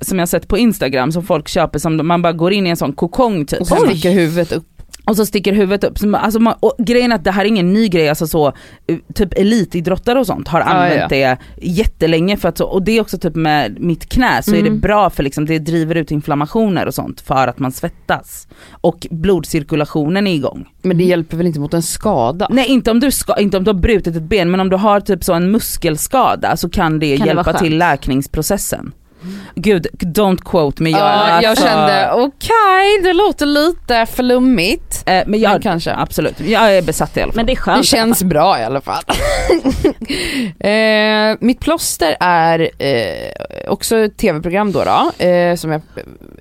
S3: som jag sett på instagram som folk köper som man bara går in i en sån kokong typ.
S1: Och så sticker huvudet upp.
S3: Och så sticker huvudet upp. Alltså man, grejen är att det här är ingen ny grej, alltså så, eh, typ elitidrottare och sånt har använt
S1: ja.
S3: det jättelänge för att så, och det är också typ med mitt knä så är det
S2: Mm.
S3: bra för liksom, det driver ut inflammationer och sånt för att man svettas. Och blodcirkulationen är igång.
S1: Men det hjälper väl inte mot en skada?
S3: Nej inte om, du ska, inte om du har brutit ett ben men om du har typ så en muskelskada så kan det
S2: Kan det
S3: hjälpa
S2: vara
S3: till läkningsprocessen. Gud, don't quote me. Jag,
S1: Ja, jag
S3: alltså-
S1: kände okej, det låter lite flummigt.
S3: Eh, men jag,
S1: Men kanske.
S3: Absolut, jag är besatt i alla fall.
S2: Men det är skönt.
S1: Det känns bra i alla fall. eh, mitt plåster är eh, också ett tv-program då, då eh, som jag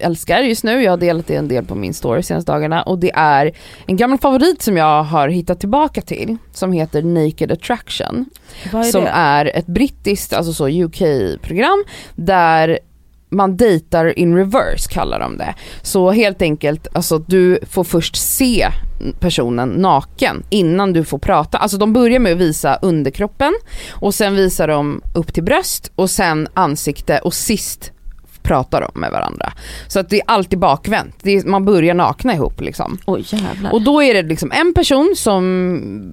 S1: älskar just nu. Jag har delat det en del på min story senaste dagarna och det är en gammal favorit som jag har hittat tillbaka till som heter Naked Attraction.
S3: Vad är
S1: som
S3: det?
S1: är ett brittiskt, alltså så UK-program där man dejtar in reverse kallar de det. Så helt enkelt, alltså du får först se personen naken innan du får prata. Alltså de börjar med att visa underkroppen och sen visar de upp till bröst och sen ansikte och sist pratar de med varandra. Så att det är alltid bakvänt. Är, man börjar nakna ihop liksom.
S2: Oj jävlar.
S1: Och då är det liksom en person som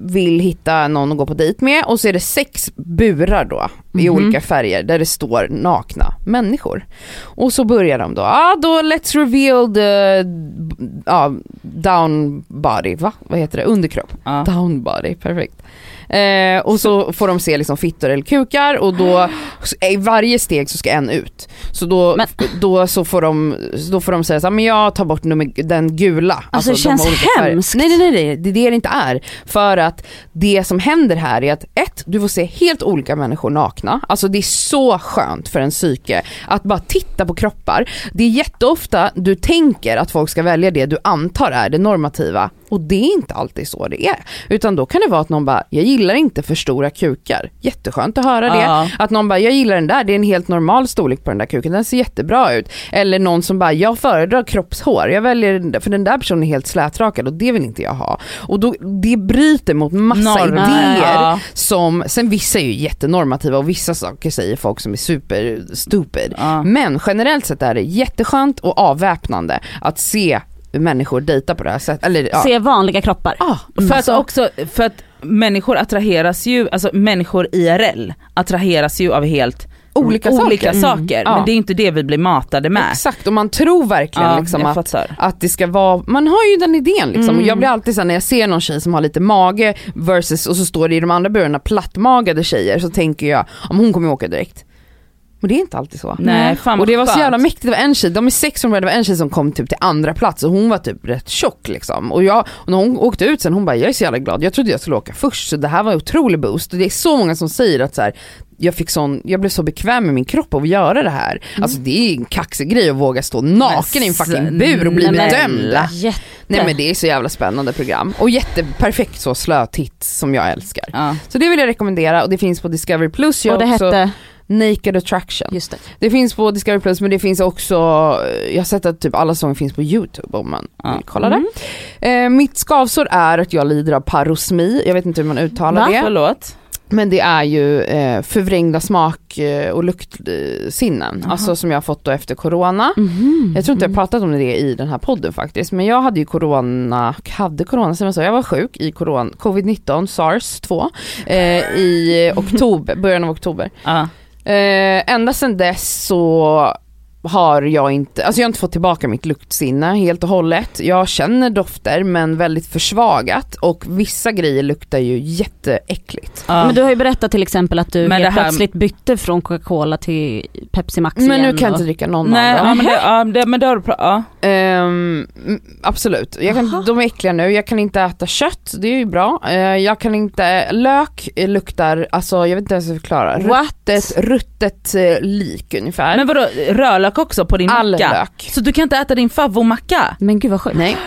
S1: vill hitta någon att gå på dejt med och så är det sex burar då i
S2: Mhm.
S1: olika färger där det står nakna människor. Och så börjar de då, ja ah, då let's reveal the ja, down body, va? Vad heter det? Underkropp.
S3: Ja.
S1: Down body, perfekt. Eh, och så får de se liksom fittor eller kukar och då i varje steg så ska en ut. Så då,
S2: Men-
S1: då så får de, då får de säga så här, men jag tar bort nummer, den gula.
S2: Alltså, det
S1: de
S2: känns hemskt.
S1: Nej nej nej, nej, det är det det inte är. För att det som händer här är att ett, du får se helt olika människor nakna. Alltså det är så skönt för en psyke att bara titta på kroppar. Det är jätteofta du tänker att folk ska välja det du antar är det normativa och det är inte alltid så det är. Utan då kan det vara att någon bara, jag gillar inte för stora kukar. Jätteskönt att höra det.
S3: Ja.
S1: Att någon bara, jag gillar den där, det är en helt normal storlek på den där kuken, den ser jättebra ut. Eller någon som bara, jag föredrar kroppshår, jag väljer den där, för den där personen är helt slätrakad och det vill inte jag ha. Och då, det bryter mot massa
S3: Normer.
S1: idéer
S3: Ja.
S1: som, sen vissa är ju jättenormativa och vissa saker säger folk som är super stupid.
S3: Ja.
S1: Men generellt sett är det jätteskönt och avväpnande att se människor dejta på det här sättet. Eller, ja.
S2: Se vanliga kroppar.
S1: Ah,
S3: För
S1: alltså,
S3: att också, för att människor attraheras ju, alltså människor IRL attraheras ju av helt
S1: Olika
S3: olika
S1: saker.
S3: saker.
S1: Ja.
S3: Men det är inte det vi blir matade med.
S1: Exakt, och man tror verkligen
S3: Ja,
S1: liksom att, att det ska vara, man har ju den idén liksom. Och jag blir alltid såhär när jag ser någon tjej som har lite mage versus, och så står det i de andra burarna plattmagade tjejer så tänker jag, om hon kommer åka direkt. Men det är inte alltid så.
S3: Nej, fan
S1: Och det var så jävla mäktigt, det var en tjej, de är sex från början, det var en tjej som kom typ till andra plats och hon var typ rätt tjock liksom. Och, jag, och när hon åkte ut sen, hon bara jag är så jävla glad, jag trodde jag skulle åka först så det här var en otrolig boost. Och det är så många som säger att så här, jag, fick sån, jag blev så bekväm med min kropp av att göra det här. Alltså det är en kaxig grej att våga stå naken i en fucking bur och bli
S3: Nej,
S1: bedömd.
S2: Jätte.
S1: Nej men det är så jävla spännande program. Och jätteperfekt så slötitt som jag älskar.
S3: Ja.
S1: Så det vill jag rekommendera och det finns på Discovery Plus. Jag
S2: Och det
S1: också
S2: hette,
S1: Naked Attraction.
S2: just det.
S1: Det finns på Discovery Plus men det finns också, jag har sett att typ alla säsonger finns på YouTube om man
S3: Ja.
S1: vill kolla det. Eh, mitt skavsår är att jag lider av parosmi, jag vet inte hur man uttalar
S2: Va?
S1: det.
S3: Förlåt.
S1: Men det är ju eh, förvrängda smak eh, och luktsinnen, alltså som jag har fått då efter corona.
S2: Mhm.
S1: Jag tror inte jag pratat om det i den här podden faktiskt, men jag hade ju corona, hade corona som jag sa, jag var sjuk i corona, covid-19, sars 2, eh, i oktober, början av oktober.
S3: Ja.
S1: Eh, ända sedan dess så har jag inte, alltså jag har inte fått tillbaka mitt luktsinne helt och hållet. Jag känner dofter men väldigt försvagat och vissa grejer luktar ju jätteäckligt.
S3: Ja.
S2: Men du har ju berättat till exempel att du
S3: Men
S2: helt
S3: här-
S2: plötsligt bytte från Coca-Cola till Pepsi Max
S1: Men nu
S2: igen
S1: kan jag
S2: och-
S1: inte dricka någon
S3: Nej,
S1: av
S3: ja,
S1: dem.
S3: men, det, ja, det, men det har du pra- ja.
S1: Mm, absolut, jag kan, de är äckliga nu, jag kan inte äta kött, det är ju bra. Eh, jag kan inte, lök luktar, alltså jag vet inte ens hur jag förklara,
S2: What?
S1: ruttet, ruttet eh, lik ungefär.
S3: Men vadå, rödlök också på din
S1: All
S3: macka?
S1: lök.
S3: Så du kan inte äta din favvomacka?
S2: Men gud vad sjukt.
S1: Nej.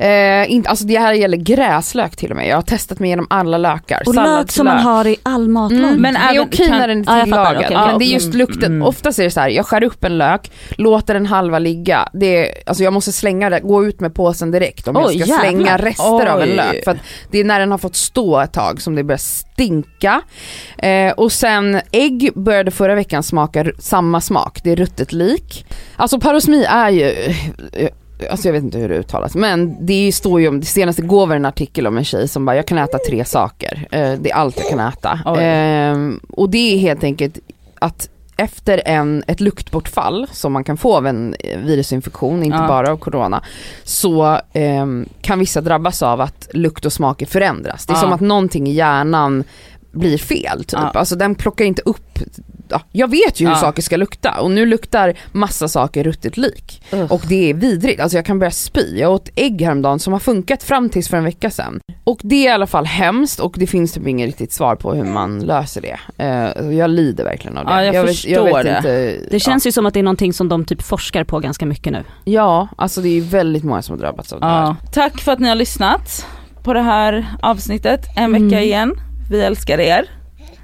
S1: Eh, inte, alltså det här gäller gräslök till och med, jag har testat mig igenom alla lökar.
S2: Och lök som man har i all matlagning.
S1: Mm,
S3: Men
S1: det är okej
S3: kan-
S1: när den är
S2: jag fattar,
S1: tillagad,
S2: okej,
S1: men det är just lukten,
S3: Mm.
S1: oftast är det så här, jag skär upp en lök, låter den halva ligga, det är, alltså jag måste slänga det, gå ut med påsen direkt om
S2: Oj,
S1: jag ska
S2: jävlar.
S1: slänga rester av en
S3: Oj.
S1: lök. För att det är när den har fått stå ett tag som det börjar stinka. Eh, och sen ägg började förra veckan smaka samma smak, det är ruttet lik. Alltså parosmi är ju, Alltså jag vet inte hur det uttalas men det står ju om, det senaste går var en artikel om en tjej som bara jag kan äta tre saker, eh, det är allt jag kan äta.
S3: Oj.
S1: Ehm, och det är helt enkelt att efter en, ett luktbortfall som man kan få av en eh, virusinfektion, inte
S3: Ja.
S1: bara av corona, så ehm, kan vissa drabbas av att lukt och smaker förändras. Det är
S3: Ja.
S1: som att någonting i hjärnan blir fel typ.
S3: Ja.
S1: Alltså den plockar inte upp, ja, jag vet ju hur
S3: Ja.
S1: saker ska lukta och nu luktar massa saker ruttet lik.
S3: Ugh.
S1: Och det är vidrigt, alltså jag kan börja spy. Jag åt ägg häromdagen som har funkat fram tills för en vecka sedan. Och det är i alla fall hemskt och det finns typ inget riktigt svar på hur man löser det. Eh, jag lider verkligen av det.
S3: Ja, jag
S1: vet,
S3: förstår det.
S1: Inte,
S2: Det känns ju som att det är någonting som de typ forskar på ganska mycket nu.
S1: ja, ja, alltså det är ju väldigt många som har drabbats av det här.
S3: Ja. Tack för att ni har lyssnat på det här avsnittet en vecka
S2: Mm.
S3: igen. Vi älskar er.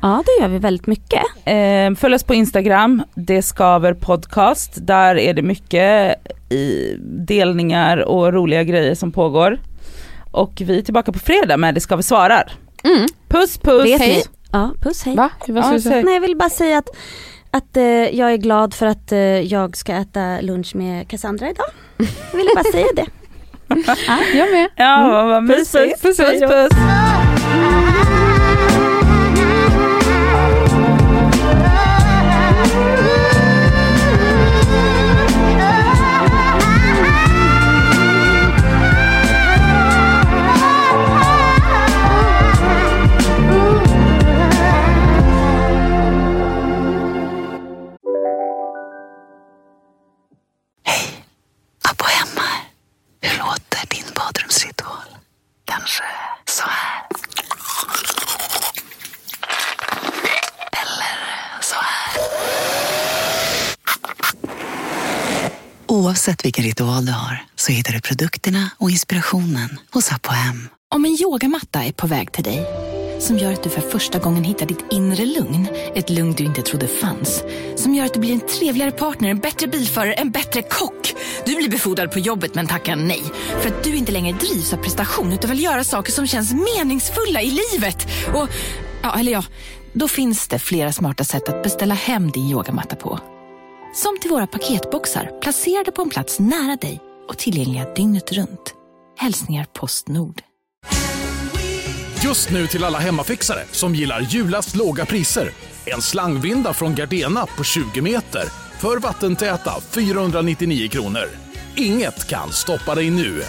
S2: Ja det gör vi väldigt mycket.
S3: Eh, följ oss på Instagram, det skaver podcast. Där är det mycket i delningar och roliga grejer som pågår. Och vi är tillbaka på fredag med Det skaver svarar.
S1: Mm.
S3: Puss puss!
S2: Vet
S1: hej.
S2: ni? Ja puss hej.
S1: Va? Vad ska
S3: Ja,
S1: du säga?
S3: säg.
S2: Nej jag vill bara säga att, att eh, jag är glad för att eh, jag ska äta lunch med Cassandra idag. Jag ville bara säga det.
S1: Jag med.
S3: Ja, vad mysigt.
S1: Puss, puss,
S3: puss,
S1: puss.
S3: puss.
S6: Oavsett vilken ritual du har så hittar du produkterna och inspirationen hos Apohem.
S7: Om en yogamatta är på väg till dig, som gör att du för första gången hittar ditt inre lugn, ett lugn du inte trodde fanns, som gör att du blir en trevligare partner, en bättre bilförare, en bättre kock. Du blir befordrad på jobbet men tackar nej, för att du inte längre drivs av prestation utan vill göra saker som känns meningsfulla i livet. Och, ja, eller ja, då finns det flera smarta sätt att beställa hem din yogamatta på. Som till våra paketboxar placerade på en plats nära dig och tillgängliga dygnet runt. Hälsningar Postnord.
S8: Just nu till alla hemmafixare som gillar julast låga priser. En slangvinda från Gardena på 20 meter för vattentäta 499 kronor. Inget kan stoppa dig nu.